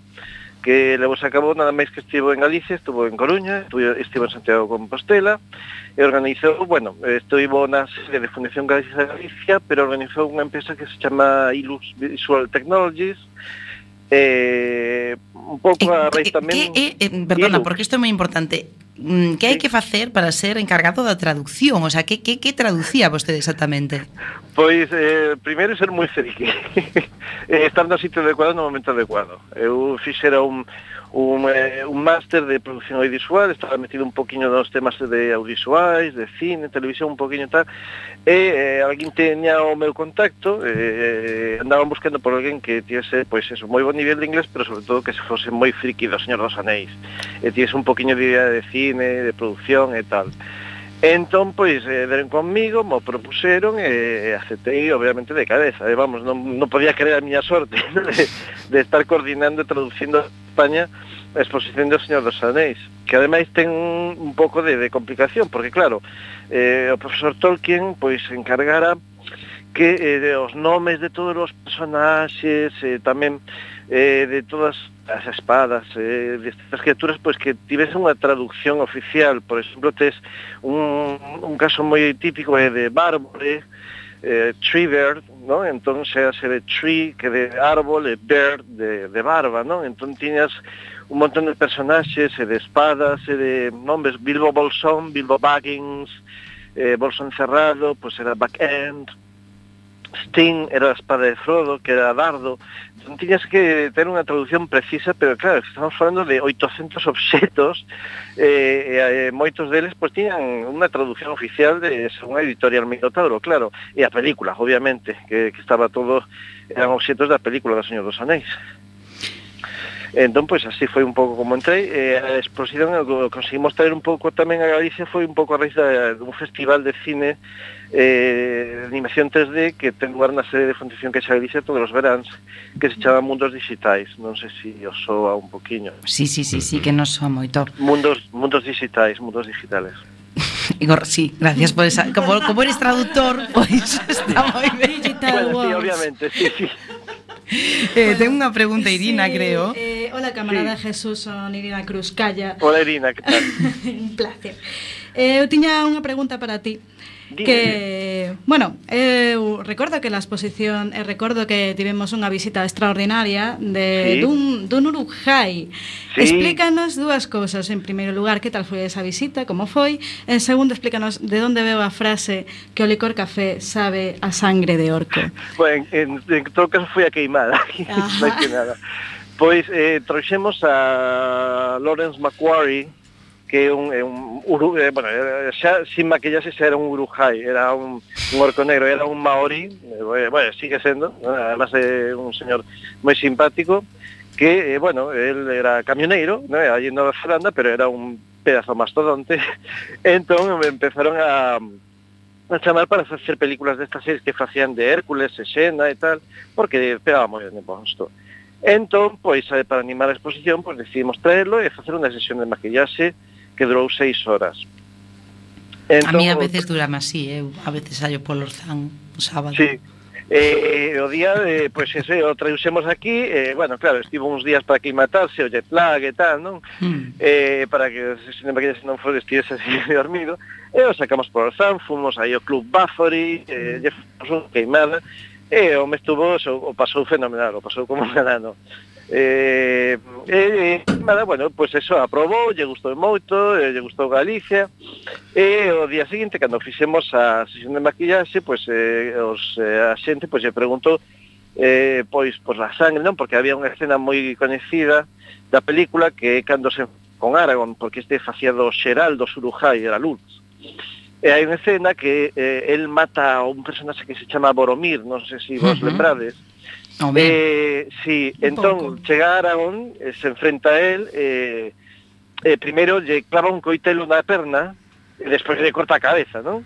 [SPEAKER 12] que levou a cabo nada máis que estivo en Galicia, estuvo en Coruña, estuvo, estivo en Santiago de Compostela, e organizou, bueno, estuvo na sede de Fundación Galicia Galicia, pero organizou unha empresa que se chama Ilus Visual Technologies, eh, un pouco eh, a raíz eh, tamén...
[SPEAKER 4] Que, eh, perdona, porque isto é moi importante. Mm, que hai que facer para ser encargado da traducción? O sea, que, que, que traducía vostede exactamente?
[SPEAKER 12] Pois, eh, primeiro ser moi serique. Estar no sitio adecuado no momento adecuado. Eu fixera un, un, eh, un máster de producción audiovisual, estaba metido un poquinho nos temas de audiovisuais, de cine, televisión, un poquinho tal, e eh, alguén teña o meu contacto e eh, andaban buscando por alguén que tiese pois eso, moi bon nivel de inglés pero sobre todo que se fose moi friki do Señor dos Anéis. E tiese un poquinho de idea de cine, de produción e tal. Entón, pois, eh, deron conmigo, mo propuseron e eh, aceptei, obviamente, de cabeza. E, eh, vamos, non, non podía creer a miña sorte de, de estar coordinando e traducindo a España exposición do Señor dos Anéis, que ademais ten un pouco de, de complicación, porque claro, eh, o profesor Tolkien pois encargara que eh, os nomes de todos os personaxes, eh, tamén eh, de todas as espadas, eh, destas criaturas, pois que tivese unha traducción oficial. Por exemplo, tes un, un caso moi típico é eh, de Bárbore, eh, Triver, non? Entón xease de tree, que de árbol, e bear, de, de barba, non? Entón tiñas un montón de personaxes e de espadas e de nombres, Bilbo Bolsón, Bilbo Baggins, eh, Bolsón Cerrado, pois pues era Back End, Sting era a espada de Frodo, que era Dardo, entón tiñas que ter unha traducción precisa, pero claro, estamos falando de 800 obxetos, eh, e eh, moitos deles pois tiñan unha traducción oficial de unha editorial Minotauro, claro, e a película, obviamente, que, que estaba todo, eran obxetos da película do Señor dos Anéis. Entón, pois así foi un pouco como entrei. E a exposición o conseguimos traer un pouco tamén a Galicia foi un pouco a raíz de dun festival de cine eh, de animación 3D que ten lugar na sede de Fundación Caixa Galicia todos os veráns, que se chama Mundos Digitais. Non sei se os soa un poquinho.
[SPEAKER 4] Sí, sí, sí, sí, que nos soa moito.
[SPEAKER 12] Mundos, mundos digitais, mundos digitales.
[SPEAKER 4] Igor, sí, gracias por esa. Como, como eres traductor, pois está moi ben.
[SPEAKER 9] Digital
[SPEAKER 12] bueno, sí, obviamente, sí, sí
[SPEAKER 4] eh, bueno, ten unha pregunta Irina,
[SPEAKER 9] sí,
[SPEAKER 4] creo.
[SPEAKER 9] Eh, hola, camarada sí. Jesús, son Irina Cruz Calla.
[SPEAKER 12] Hola, Irina, que tal?
[SPEAKER 9] un placer. Eh, eu tiña unha pregunta para ti.
[SPEAKER 12] Dime.
[SPEAKER 9] que, bueno, eu recordo que la exposición, e recordo que tivemos unha visita extraordinaria de
[SPEAKER 12] sí.
[SPEAKER 9] dun, dun Uruguai.
[SPEAKER 12] Sí.
[SPEAKER 9] Explícanos dúas cousas. En primeiro lugar, que tal foi esa visita, como foi? En segundo, explícanos de onde veo a frase que o licor café sabe a sangre de orco.
[SPEAKER 12] Bueno, en, en, en todo caso foi a queimada, máis que nada. Pois eh, trouxemos a Lawrence Macquarie, que un, un uru, eh, bueno, xa, sin maquillaxe xa era un urujai, era un, un orco negro, era un maori, eh, bueno, sigue sendo, además é un señor moi simpático, que, eh, bueno, él era camioneiro, ¿no? allí en Nova Zelanda, pero era un pedazo mastodonte, entón empezaron a, a chamar para facer películas destas series que facían de Hércules, e Xena e tal, porque pegaba moi ben de posto. Entón, pois, eh, para animar a exposición, pois decidimos traerlo e facer unha sesión de maquillaxe que durou seis horas.
[SPEAKER 4] Entón, a mí a entón, veces dura máis, sí, eu eh, a veces saio polo Orzán o sábado.
[SPEAKER 12] Sí, Eh, eh o día, eh, pois pues, ese o trausemos aquí, eh, bueno, claro, estivo uns días para aclimatarse, o jet lag e tal, non?
[SPEAKER 4] Mm.
[SPEAKER 12] Eh, para que se non, que non fores estivese así dormido. E eh, o sacamos por Orzán, fomos aí ao Club Bafori, eh, lle fomos un queimada, e eh, o me estuvo, o, o pasou fenomenal, o pasou como un verano. Eh, eh, eh, nada, bueno, pois pues eso aprobou, lle gustou moito, eh, lle gustou Galicia e o día seguinte cando fixemos a sesión de maquillaxe, pois pues, eh, os, eh, a xente pois pues, lle preguntou eh, pois pois la sangre, non? Porque había unha escena moi coñecida da película que cando se con Aragón, porque este facía do Xeraldo Surujai, era Lutz. E hai unha escena que eh, el mata a un personaxe que se chama Boromir, non sei se vos
[SPEAKER 4] uh -huh.
[SPEAKER 12] lembrades,
[SPEAKER 4] Oh,
[SPEAKER 12] eh, sí, un entón chega Aragón, eh, se enfrenta a él, eh, eh, primeiro lle clava un coitelo na perna, e despois lle corta a cabeza, non?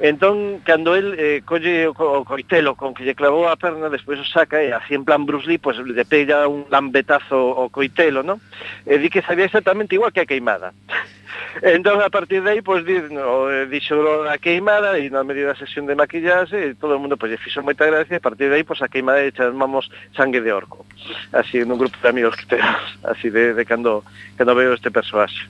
[SPEAKER 12] Entón, cando el eh, colle o, o coitelo con que lle clavou a perna, despois o saca e así en plan Bruce Lee, pois pues, lle pega un lambetazo o coitelo, non? E di que sabía exactamente igual que a queimada. entón, a partir de aí, pois, pues, di, no, eh, dixo a queimada e na medida da sesión de maquillaxe, e todo o mundo, pois, pues, lle fixo moita gracia, e a partir de aí, pois, a queimada lle chamamos sangue de orco. Así, nun grupo de amigos que temos, así de, de cando, cando veo este persoaxe.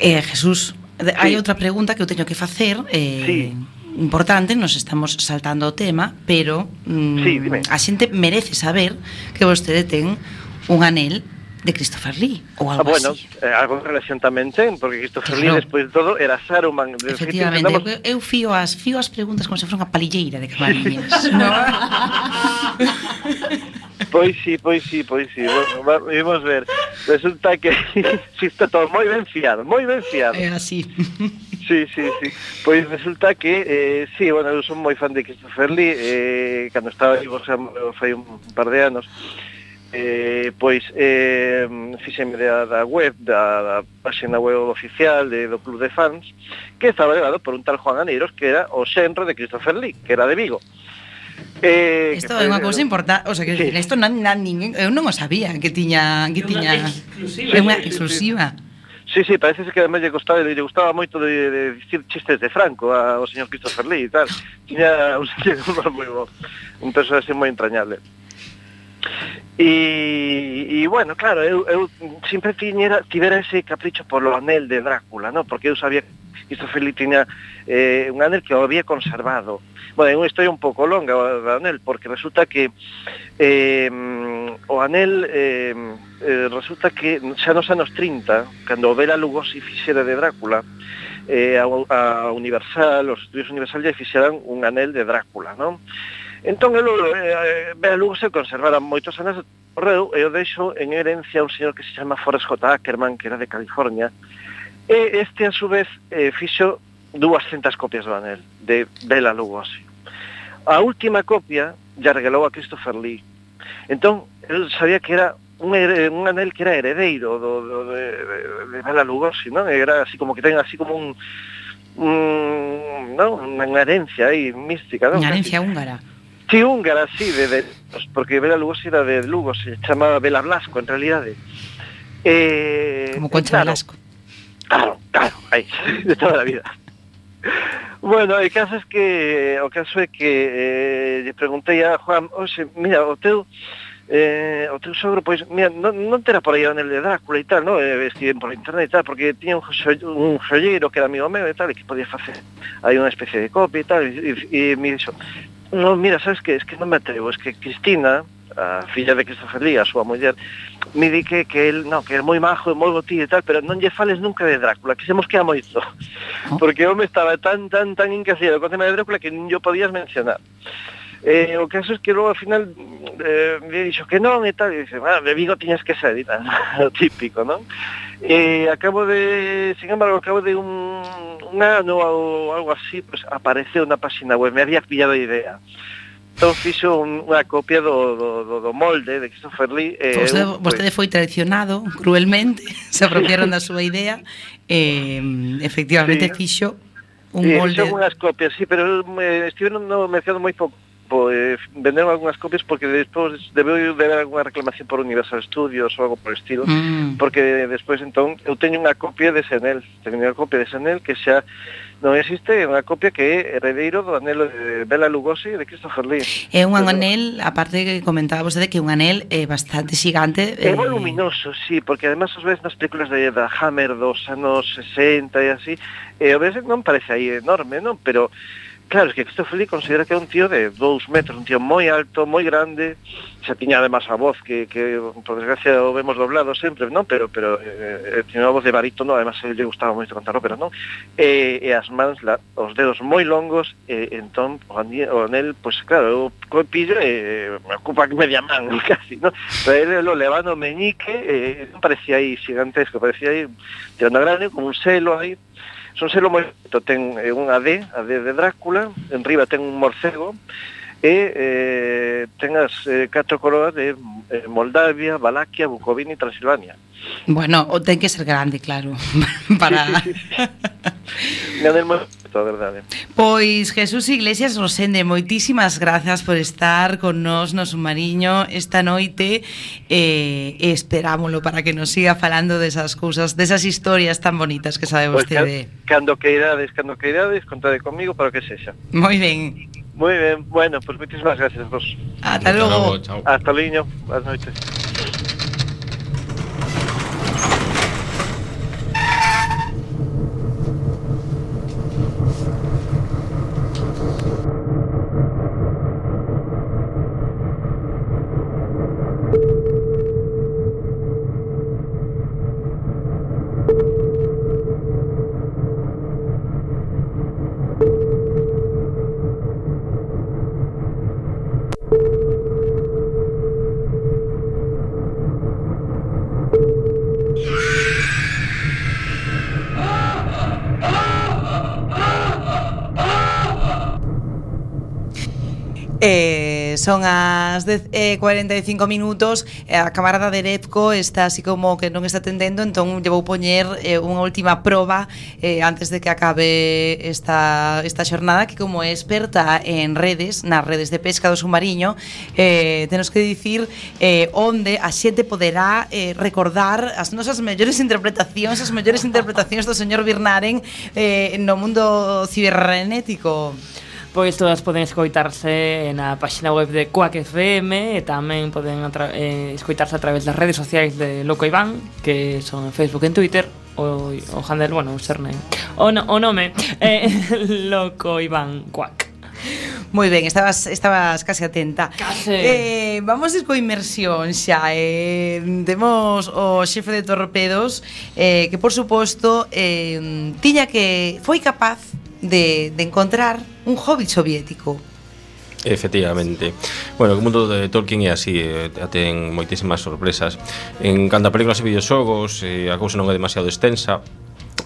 [SPEAKER 4] Eh, Jesús, Sí. Hai outra pregunta que eu teño que facer eh,
[SPEAKER 12] sí.
[SPEAKER 4] importante, nos estamos saltando o tema, pero mm,
[SPEAKER 12] sí, dime.
[SPEAKER 4] a xente merece saber que vostede ten un anel de Christopher Lee ou algo ah,
[SPEAKER 12] bueno,
[SPEAKER 4] así.
[SPEAKER 12] Eh, algo en relación tamén ten, porque Christopher
[SPEAKER 4] claro.
[SPEAKER 12] Lee despois de todo era Saruman.
[SPEAKER 4] Efectivamente, que
[SPEAKER 12] intentamos...
[SPEAKER 4] eu, eu fío as fío as preguntas como se fora unha palilleira de cabaliñas, no?
[SPEAKER 12] Pois sí, pois sí, pois sí. Bueno, vamos ver. Resulta que si está todo moi ben fiado, moi ben fiado.
[SPEAKER 4] É así.
[SPEAKER 12] Sí, sí, sí. Pois resulta que, eh, sí, bueno, eu son moi fan de Christopher Lee, eh, cando estaba aí, vos fai un par de anos, eh, pois eh, fixeme da, da web, da, da página web oficial de, do Club de Fans, que estaba levado por un tal Juan Aneiros, que era o xenro de Christopher Lee, que era de Vigo. Eh,
[SPEAKER 4] isto é unha cousa importante, o sea, que
[SPEAKER 12] sí.
[SPEAKER 4] isto non nan, ninguén, eu non o sabía que tiña que tiña é unha exclusiva.
[SPEAKER 12] Sí, sí, parece que además lle gustaba, lle gustaba moito de, de dicir chistes de Franco ao señor Christopher Lee e tal. Tiña un sentido moi bo, un personaxe moi entrañable. E, e bueno, claro, eu, eu sempre tiñera, tivera ese capricho polo anel de Drácula, no? porque eu sabía que Istofeli tiña eh, un anel que o había conservado. Bueno, é unha historia un pouco longa do anel, porque resulta que eh, o anel eh, eh, resulta que xa nos anos 30, cando o Bela Lugosi fixera de Drácula, eh, a, a Universal, os estudios Universal lle fixeran un anel de Drácula, non? Entón, el, eh, eh Bela Lugo se conservara moitos anos reu e o deixo en herencia un señor que se chama Forrest J. Ackerman, que era de California, e este, a súa vez, eh, fixo 200 copias do anel de Bela Lugosi. A última copia ya regalou a Christopher Lee. Entón, el sabía que era un, un anel que era heredeiro do, do, de, de Bela Lugosi, non? Era así como que ten así como un, un non? unha herencia aí mística, non?
[SPEAKER 4] Unha herencia húngara.
[SPEAKER 12] Sí, húngara, sí, de, de, porque Bela Lugosi era de Lugo, se chamaba Bela Blasco, en realidade. Eh,
[SPEAKER 4] Como Concha
[SPEAKER 12] claro,
[SPEAKER 4] Velasco.
[SPEAKER 12] Claro, claro, aí, de toda a vida. Bueno, o caso es que o caso é que eh, lle preguntei a Juan, "Oxe, mira, o teu eh, o teu sogro, pois, mira, non, non terá por aí o anel de Drácula e tal, no? Eh, Estiven por internet e tal, porque tiña un, xo, un xollero que era amigo meu e tal, e que podía facer hai unha especie de copia e tal, e, e, e me dixo, No, mira, sabes que, es que non me atrevo, es que Cristina, a filla de Christopher Lee, a súa muller, me di que, que el, no, que é moi majo, moi botillo e tal, pero non lle fales nunca de Drácula, que se mosquea moito. Ah. Porque eu me estaba tan, tan, tan encasillado co tema de Drácula que non yo podías mencionar. Eh, o caso é que logo ao final eh, me dixo que non e tal, e dice, ah, de Vigo tiñas que ser, e tal, o típico, non? E eh, acabo de, sin embargo, acabo de un, un ano ou algo así, pues, apareceu na página web, me había pillado a idea. Entón fixo un, unha copia do, do, do, do molde de Christopher Lee. Eh,
[SPEAKER 4] vostede,
[SPEAKER 12] un,
[SPEAKER 4] vostede foi traicionado cruelmente, se apropiaron da súa idea, eh, efectivamente
[SPEAKER 12] sí.
[SPEAKER 4] fixo un
[SPEAKER 12] sí,
[SPEAKER 4] molde.
[SPEAKER 12] Sí, unhas copias, sí, pero eh, me, estiveron no, mercado moi pouco pues, venderon algunhas copias porque despois debeu de haber algunha reclamación por Universal Studios ou algo por el estilo,
[SPEAKER 4] mm.
[SPEAKER 12] porque despois entón eu teño unha copia de Senel, teño unha copia de Senel que xa non existe, é unha copia que é heredeiro do anel de Bela Lugosi e de Christopher Lee.
[SPEAKER 4] É un anel, aparte que comentaba vostede que un anel é bastante xigante.
[SPEAKER 12] É
[SPEAKER 4] eh...
[SPEAKER 12] voluminoso, sí, porque además os ves nas películas de da Hammer dos anos 60 e así, eh, e o ves non parece aí enorme, non, pero Claro, es que Christopher Lee considera que é un tío de dous metros, un tío moi alto, moi grande, xa tiña además a voz que, que por desgracia o vemos doblado sempre, non? Pero, pero eh, eh tiña unha voz de barítono, además lle gustaba moito cantar ópera, non? E, e as mans, la, os dedos moi longos, e, entón o, anel, o anel, pois pues, claro, o pillo e eh, me ocupa media man, casi, non? Pero ele lo levando meñique, eh, parecía aí gigantesco, parecía aí tirando grande, como un selo aí, Son selo moi bonito, ten eh, unha D, a D de Drácula, en riba ten un morcego, e eh, ten as eh, catro coroas de eh, Moldavia, Valaquia, Bucovina e Transilvania.
[SPEAKER 4] Bueno, o ten que ser grande, claro, para...
[SPEAKER 12] Sí, sí, sí a verdade. ¿eh?
[SPEAKER 4] Pois Jesús Iglesias Rosende, moitísimas grazas por estar con nós no Submarino esta noite eh, esperámolo para que nos siga falando desas cousas, desas historias tan bonitas que sabe
[SPEAKER 12] pois
[SPEAKER 4] vostede.
[SPEAKER 12] Pues, cando queirades, cando queirades, contade comigo para que sexa.
[SPEAKER 4] Moi ben.
[SPEAKER 12] Moi ben, bueno, pois pues, moitísimas gracias vos.
[SPEAKER 4] Ata logo.
[SPEAKER 12] Hasta logo, chao. Hasta liño, boas noites.
[SPEAKER 4] Eh, son as 10, eh, 45 minutos eh, A camarada de Repco está así como que non está atendendo Entón lle vou poñer eh, unha última proba eh, Antes de que acabe esta, esta xornada Que como é experta en redes Nas redes de pesca do submarino eh, Tenos que dicir eh, onde a xente poderá eh, recordar As nosas mellores interpretacións As mellores interpretacións do señor Birnaren eh, No mundo cibernético.
[SPEAKER 13] Música pois todas poden escoitarse na páxina web de Quack FM e tamén poden eh, escoitarse a través das redes sociais de Loco Iván, que son en Facebook e en Twitter, o, o handle, bueno, o surname. O, no, o nome, eh, Loco Iván Quack.
[SPEAKER 4] Moi ben, estabas, estabas case atenta
[SPEAKER 13] Case
[SPEAKER 4] eh, Vamos ir co inmersión xa eh, Temos o xefe de torpedos eh, Que por suposto eh, Tiña que foi capaz de, de encontrar un hobby soviético.
[SPEAKER 6] Efectivamente. Bueno, o mundo de Tolkien é así, eh, ten moitísimas sorpresas. En canta películas e videoxogos, eh, a cousa non é demasiado extensa,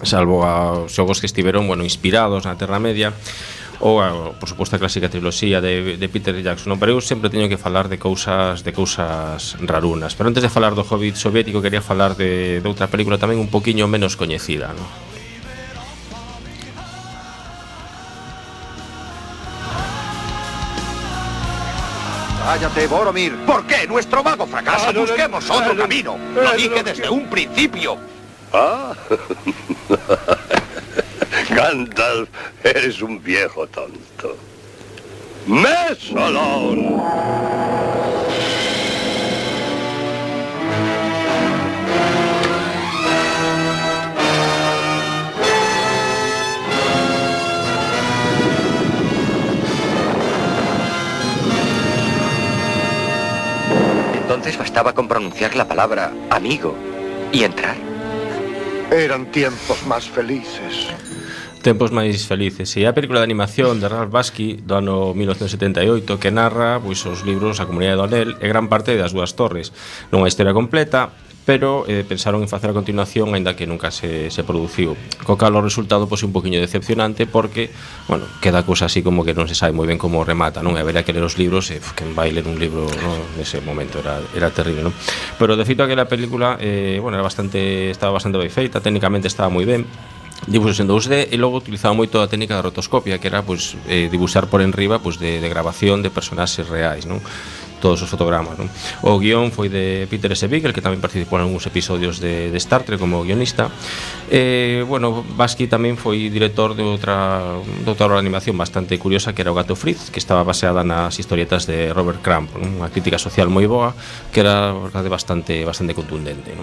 [SPEAKER 6] salvo aos xogos que estiveron, bueno, inspirados na Terra Media, ou a, por suposto a clásica triloxía de, de Peter Jackson non? pero eu sempre teño que falar de cousas de cousas rarunas pero antes de falar do Hobbit soviético quería falar de, de outra película tamén un poquinho menos coñecida non?
[SPEAKER 14] Cállate, Boromir. ¿Por qué nuestro mago fracasa? Busquemos otro
[SPEAKER 15] no,
[SPEAKER 14] camino.
[SPEAKER 15] no,
[SPEAKER 14] Lo dije desde un principio.
[SPEAKER 15] Ah. Gandalf, eres un viejo tonto. ¡Mesolón!
[SPEAKER 14] entonces bastaba con pronunciar la palabra amigo y entrar.
[SPEAKER 15] Eran tiempos más felices.
[SPEAKER 6] Tempos máis felices. E a película de animación de Ralph Basky do ano 1978 que narra pois os libros A comunidade do Anel e gran parte das dúas torres. Nunha historia completa pero eh, pensaron en facer a continuación aínda que nunca se, se produciu co cal o resultado pois un poquinho decepcionante porque, bueno, queda cousa así como que non se sabe moi ben como remata non? e habería que ler os libros e quen vai ler un libro no? nese momento era, era terrible non? pero de feito aquela película eh, bueno, era bastante, estaba bastante ben feita técnicamente estaba moi ben dibuxos en 2D e logo utilizaba moito a técnica da rotoscopia que era pois, eh, dibuxar por enriba pois, de, de grabación de personaxes reais non? todos os fotogramas. O guion foi de Peter S. Beagle, que tamén participou en algúns episodios de, de Star Trek como guionista. Eh, bueno, Basqui tamén foi director de outra, de animación bastante curiosa que era o Gato Fritz, que estaba baseada nas historietas de Robert Crumb, non? unha crítica social moi boa, que era bastante bastante contundente.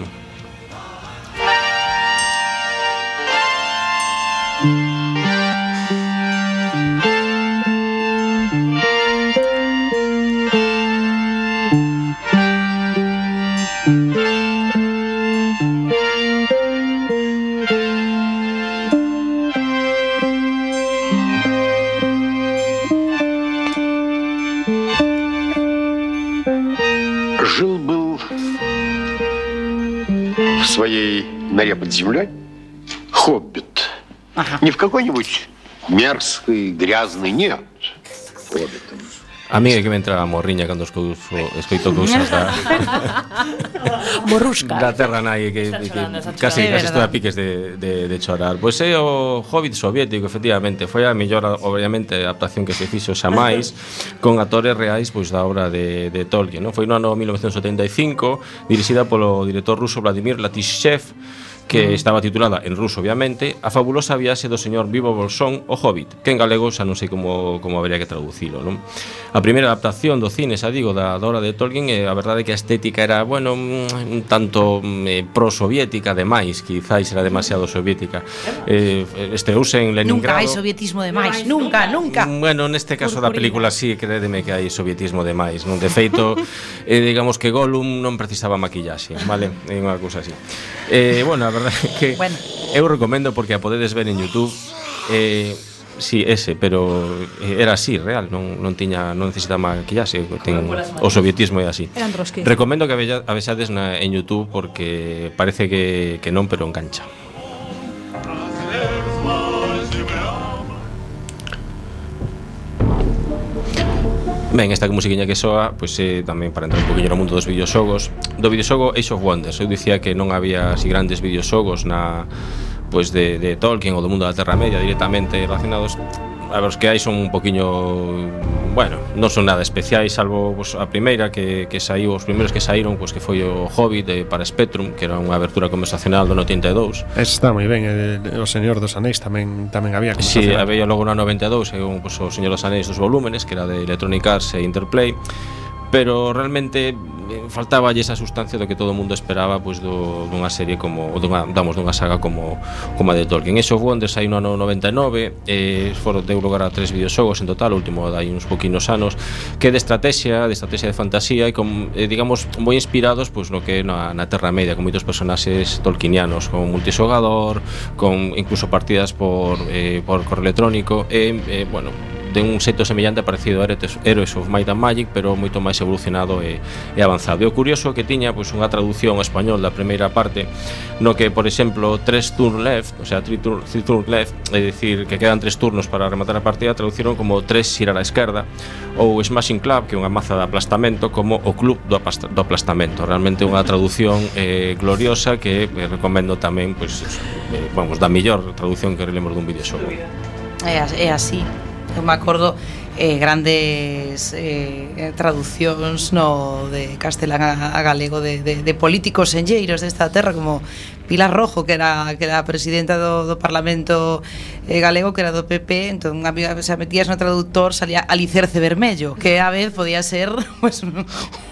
[SPEAKER 15] Норе под землей хоббит. Не в какой-нибудь мерзкой, грязной, нет. Хоббитом.
[SPEAKER 6] A mí é que me entra a morriña cando escoito, escoito cousas da...
[SPEAKER 8] Morrusca.
[SPEAKER 6] Da terra nai que, que, casi, casi estou a piques de, de, de chorar. Pois é o Hobbit soviético, efectivamente. Foi a mellor, obviamente, adaptación que se fixo xa máis con actores reais pois da obra de, de Tolkien. Non? Foi no ano 1975, dirixida polo director ruso Vladimir Latishev, que mm. estaba titulada en ruso obviamente A fabulosa viaxe do señor Vivo Bolsón o Hobbit, que en galego xa non sei como, como habría que traducilo non? A primeira adaptación do cine, xa digo, da, da obra de Tolkien eh, a verdade é que a estética era, bueno un tanto eh, pro-soviética demais, quizáis era demasiado soviética eh, estreuse en Leningrado Nunca
[SPEAKER 4] hai sovietismo demais, no, nunca, nunca
[SPEAKER 6] Bueno, neste caso Purpurina. da película sí, crédeme que hai sovietismo demais non? De feito, eh, digamos que Gollum non precisaba maquillaxe, vale? É unha cousa así eh, Bueno, a verdade que
[SPEAKER 4] bueno.
[SPEAKER 6] eu recomendo porque a podedes ver en YouTube. Eh, si sí, ese, pero era así, real, non, non tiña non necesitaba maquillaxe, ten o sovietismo é así. Recomendo que a vexades na en YouTube porque parece que que non, pero engancha. Ben, esta que musiquiña que soa pois é eh, tamén para entrar un poquinho no mundo dos videoxogos. Do videoxogo Age of Wonders. Eu dicía que non había así grandes videoxogos na, pois de, de Tolkien ou do mundo da Terra Media directamente relacionados. A ver, os que hai son un poquiño Bueno, non son nada especiais Salvo pues, a primeira que, que saiu Os primeiros que saíron pues, que foi o Hobbit de, para Spectrum Que era unha abertura conversacional do
[SPEAKER 5] 92 Está moi ben eh, O Señor dos Anéis tamén tamén había
[SPEAKER 6] Si, sí, había logo na 92 E un, pues, o Señor dos Anéis dos volúmenes Que era de Electronic Arts e Interplay pero realmente eh, faltaba esa sustancia do que todo o mundo esperaba pois do, dunha serie como dunha, damos dunha saga como como a de Tolkien. Eso of Wonders hai no ano 99 eh, foron deu lugar a tres videoxogos en total, o último hai uns poquinos anos que de estrategia, de estrategia de fantasía e con, eh, digamos moi inspirados pois no que na, na Terra Media con moitos personaxes tolkienianos, con multixogador con incluso partidas por, eh, por correo electrónico e, eh, bueno, de un xeito semellante parecido a Heroes of Might and Magic pero moito máis evolucionado e, e avanzado. E o curioso que tiña pois, unha traducción ao español da primeira parte no que por exemplo tres turn left o sea, three turn, three turn left é dicir que quedan tres turnos para rematar a partida traduciron como tres xirar á esquerda ou Smashing Club que é unha maza de aplastamento como o club do, do aplastamento. Realmente unha traducción eh, gloriosa que eh, recomendo tamén pois, eh, vamos, da mellor traducción que relemos dun videoxogo.
[SPEAKER 4] É, é así. Eu me acordo eh, grandes eh, traduccións no de castelán a, a galego de, de, de políticos senlleiros desta terra como Pilar Rojo, que era que era a presidenta do, do Parlamento eh, galego, que era do PP, entón a, se metías no traductor salía Alicerce Vermello, que a vez podía ser pues,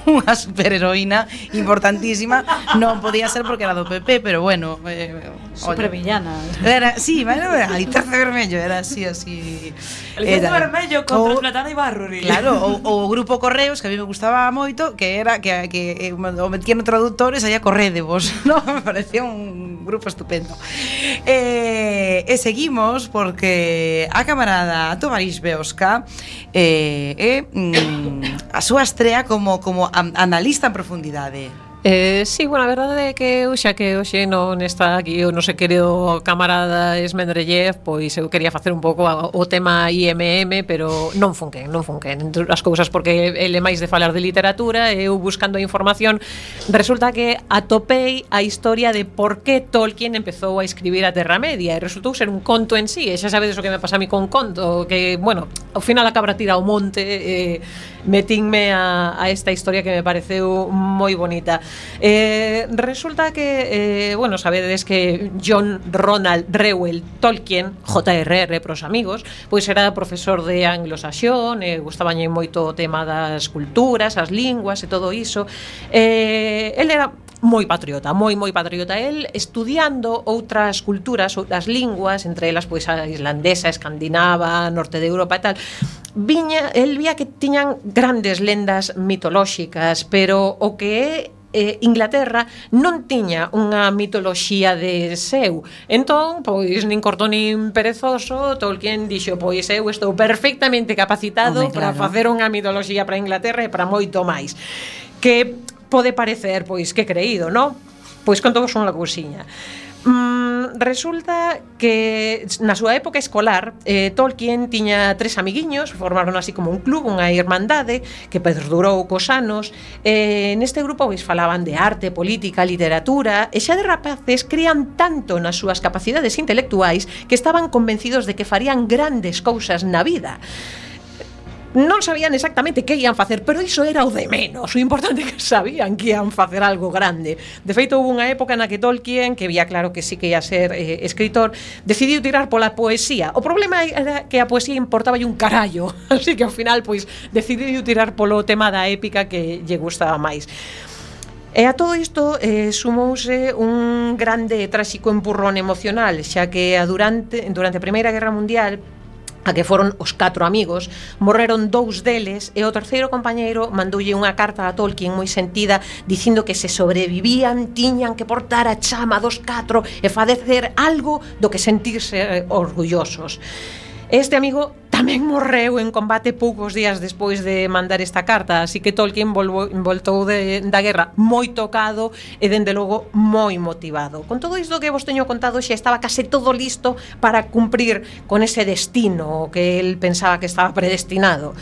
[SPEAKER 4] unha superheroína importantísima, non podía ser porque era do PP, pero bueno, eh,
[SPEAKER 9] supervillana.
[SPEAKER 4] Era, sí, bueno, era Alicerce Vermello, era así, así.
[SPEAKER 13] Alicerce
[SPEAKER 4] era.
[SPEAKER 13] Vermello contra
[SPEAKER 4] o,
[SPEAKER 13] Platana e
[SPEAKER 4] Claro, o, o grupo Correos que a mí me gustaba moito, que era que que, eh, o metían no traductor e saía Corredevos, no, me parecía un un grupo estupendo. E, e seguimos porque a camarada Tomarís Beosca eh, eh, mm, a súa estrea como, como analista en profundidade.
[SPEAKER 8] Eh, sí, bueno, a verdade é que eu xa que hoxe non está aquí o noso querido camarada Esmendrellev, pois eu eh, quería facer un pouco o tema IMM, pero non funquen, non funquen as cousas porque ele é máis de falar de literatura, eh, eu buscando a información, resulta que atopei a historia de por que Tolkien empezou a escribir a Terra Media e resultou ser un conto en sí, e xa sabedes o que me pasa a mí con conto, que, bueno, ao final acaba tira ao monte eh, metinme a, a esta historia que me pareceu moi bonita. Eh, resulta que, eh, bueno, sabedes que John Ronald Reuel Tolkien, JRR pros amigos, pois era profesor de anglosaxón, eh, gustaballe moito o tema das culturas, as linguas e todo iso. Eh, el era moi patriota, moi moi patriota el, estudiando outras culturas, outras linguas, entre elas pois a islandesa, escandinava, norte de Europa e tal. Viña, el vía que tiñan grandes lendas mitolóxicas, pero o que é eh, Inglaterra non tiña unha mitoloxía de seu. Entón, pois, nin corto nin perezoso, Tolkien dixo, pois, eu estou perfectamente capacitado
[SPEAKER 4] Home, claro.
[SPEAKER 8] para facer unha mitoloxía para Inglaterra e para moito máis. Que pode parecer pois que creído, non? Pois conto vos unha cousiña. Mm, resulta que na súa época escolar eh, Tolkien tiña tres amiguiños formaron así como un club, unha irmandade que perdurou cos anos eh, neste grupo pois falaban de arte, política, literatura e xa de rapaces crían tanto nas súas capacidades intelectuais que estaban convencidos de que farían grandes cousas na vida non sabían exactamente que ian facer, pero iso era o de menos. O importante que sabían que ian facer algo grande. De feito, houve unha época na que Tolkien, que vía claro que sí que ia ser eh, escritor, decidiu tirar pola poesía. O problema era que a poesía importaba un carallo, así que ao final pois decidiu tirar polo tema da épica que lle gustaba máis. E a todo isto eh, sumouse un grande tráxico empurrón emocional, xa que a durante, durante a Primeira Guerra Mundial a que foron os catro amigos, morreron dous deles e o terceiro compañeiro mandoulle unha carta a Tolkien moi sentida dicindo que se sobrevivían tiñan que portar a chama dos catro e fadecer algo do que sentirse eh, orgullosos. Este amigo tamén morreu en combate poucos días despois de mandar esta carta, así que Tolkien volvo, voltou de, da guerra moi tocado e dende logo moi motivado. Con todo isto que vos teño contado xa estaba case todo listo para cumprir con ese destino que el pensaba que estaba predestinado.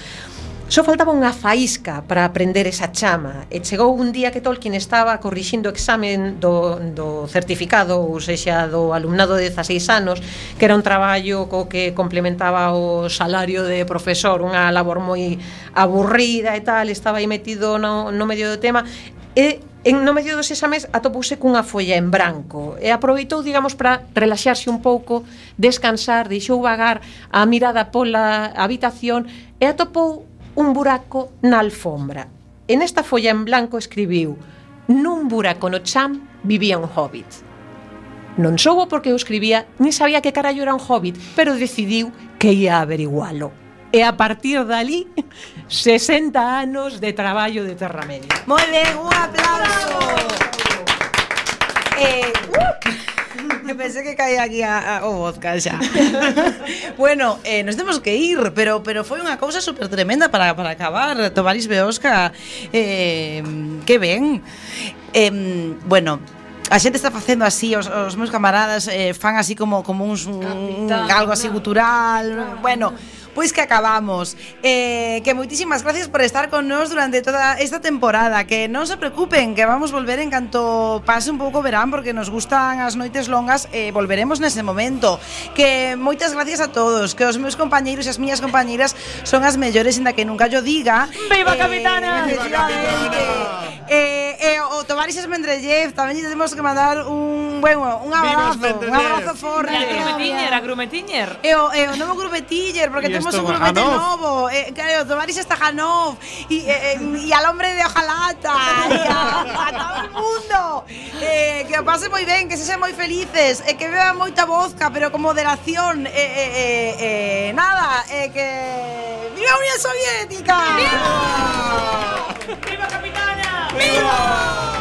[SPEAKER 8] Só faltaba unha faísca para aprender esa chama e chegou un día que Tolkien estaba corrixindo o examen do, do certificado ou sexa do alumnado de 16 anos que era un traballo co que complementaba o salario de profesor unha labor moi aburrida e tal estaba aí metido no, no medio do tema e en no medio dos exames atopouse cunha folla en branco e aproveitou, digamos, para relaxarse un pouco, descansar, deixou vagar a mirada pola habitación e atopou un buraco na alfombra. En esta folla en blanco escribiu Nun buraco no chan vivía un hobbit. Non soubo porque eu escribía, ni sabía que carallo era un hobbit, pero decidiu que ia averigualo. E a partir dali, 60 anos de traballo de Terra Media.
[SPEAKER 4] Moi ben, un aplauso. Bravo. Eh, Pensé que caía aquí a, a, o vodka xa. bueno, eh, nos temos que ir, pero pero foi unha cousa super tremenda para, para acabar. Tovaris Beosca, eh, que ben. Eh, bueno, a xente está facendo así os, os meus camaradas eh, fan así como como uns un, Capitán, algo así gutural, no, no. bueno, pois que acabamos. Eh, que moitísimas gracias por estar con nós durante toda esta temporada. Que non se preocupen, que vamos volver en canto pase un pouco verán, porque nos gustan as noites longas, eh, volveremos nese momento. Que moitas gracias a todos, que os meus compañeiros e as miñas compañeiras son as mellores, inda que nunca yo diga.
[SPEAKER 13] ¡Viva
[SPEAKER 4] eh,
[SPEAKER 13] Capitana!
[SPEAKER 4] Viva Capitana! Eh, eh, o Tomaris Mendrellev, tamén temos que mandar un, bueno, un abrazo, un abrazo forte.
[SPEAKER 13] E a Grumetiñer, a Grumetiñer.
[SPEAKER 4] E o, e o novo Grumetiñer, porque temos
[SPEAKER 13] como
[SPEAKER 4] Sobrovetenov, eh, claro, Tomaris Stajanov, y, eh, eh, y, al hombre de Ojalata, a, todo el mundo. Eh, que pase muy bien, que se sean muy felices, eh, que beban mucha vodka, pero con moderación. Nada, que. ¡Viva Unión Soviética! ¡Viva! ¡Viva Capitana! ¡Viva!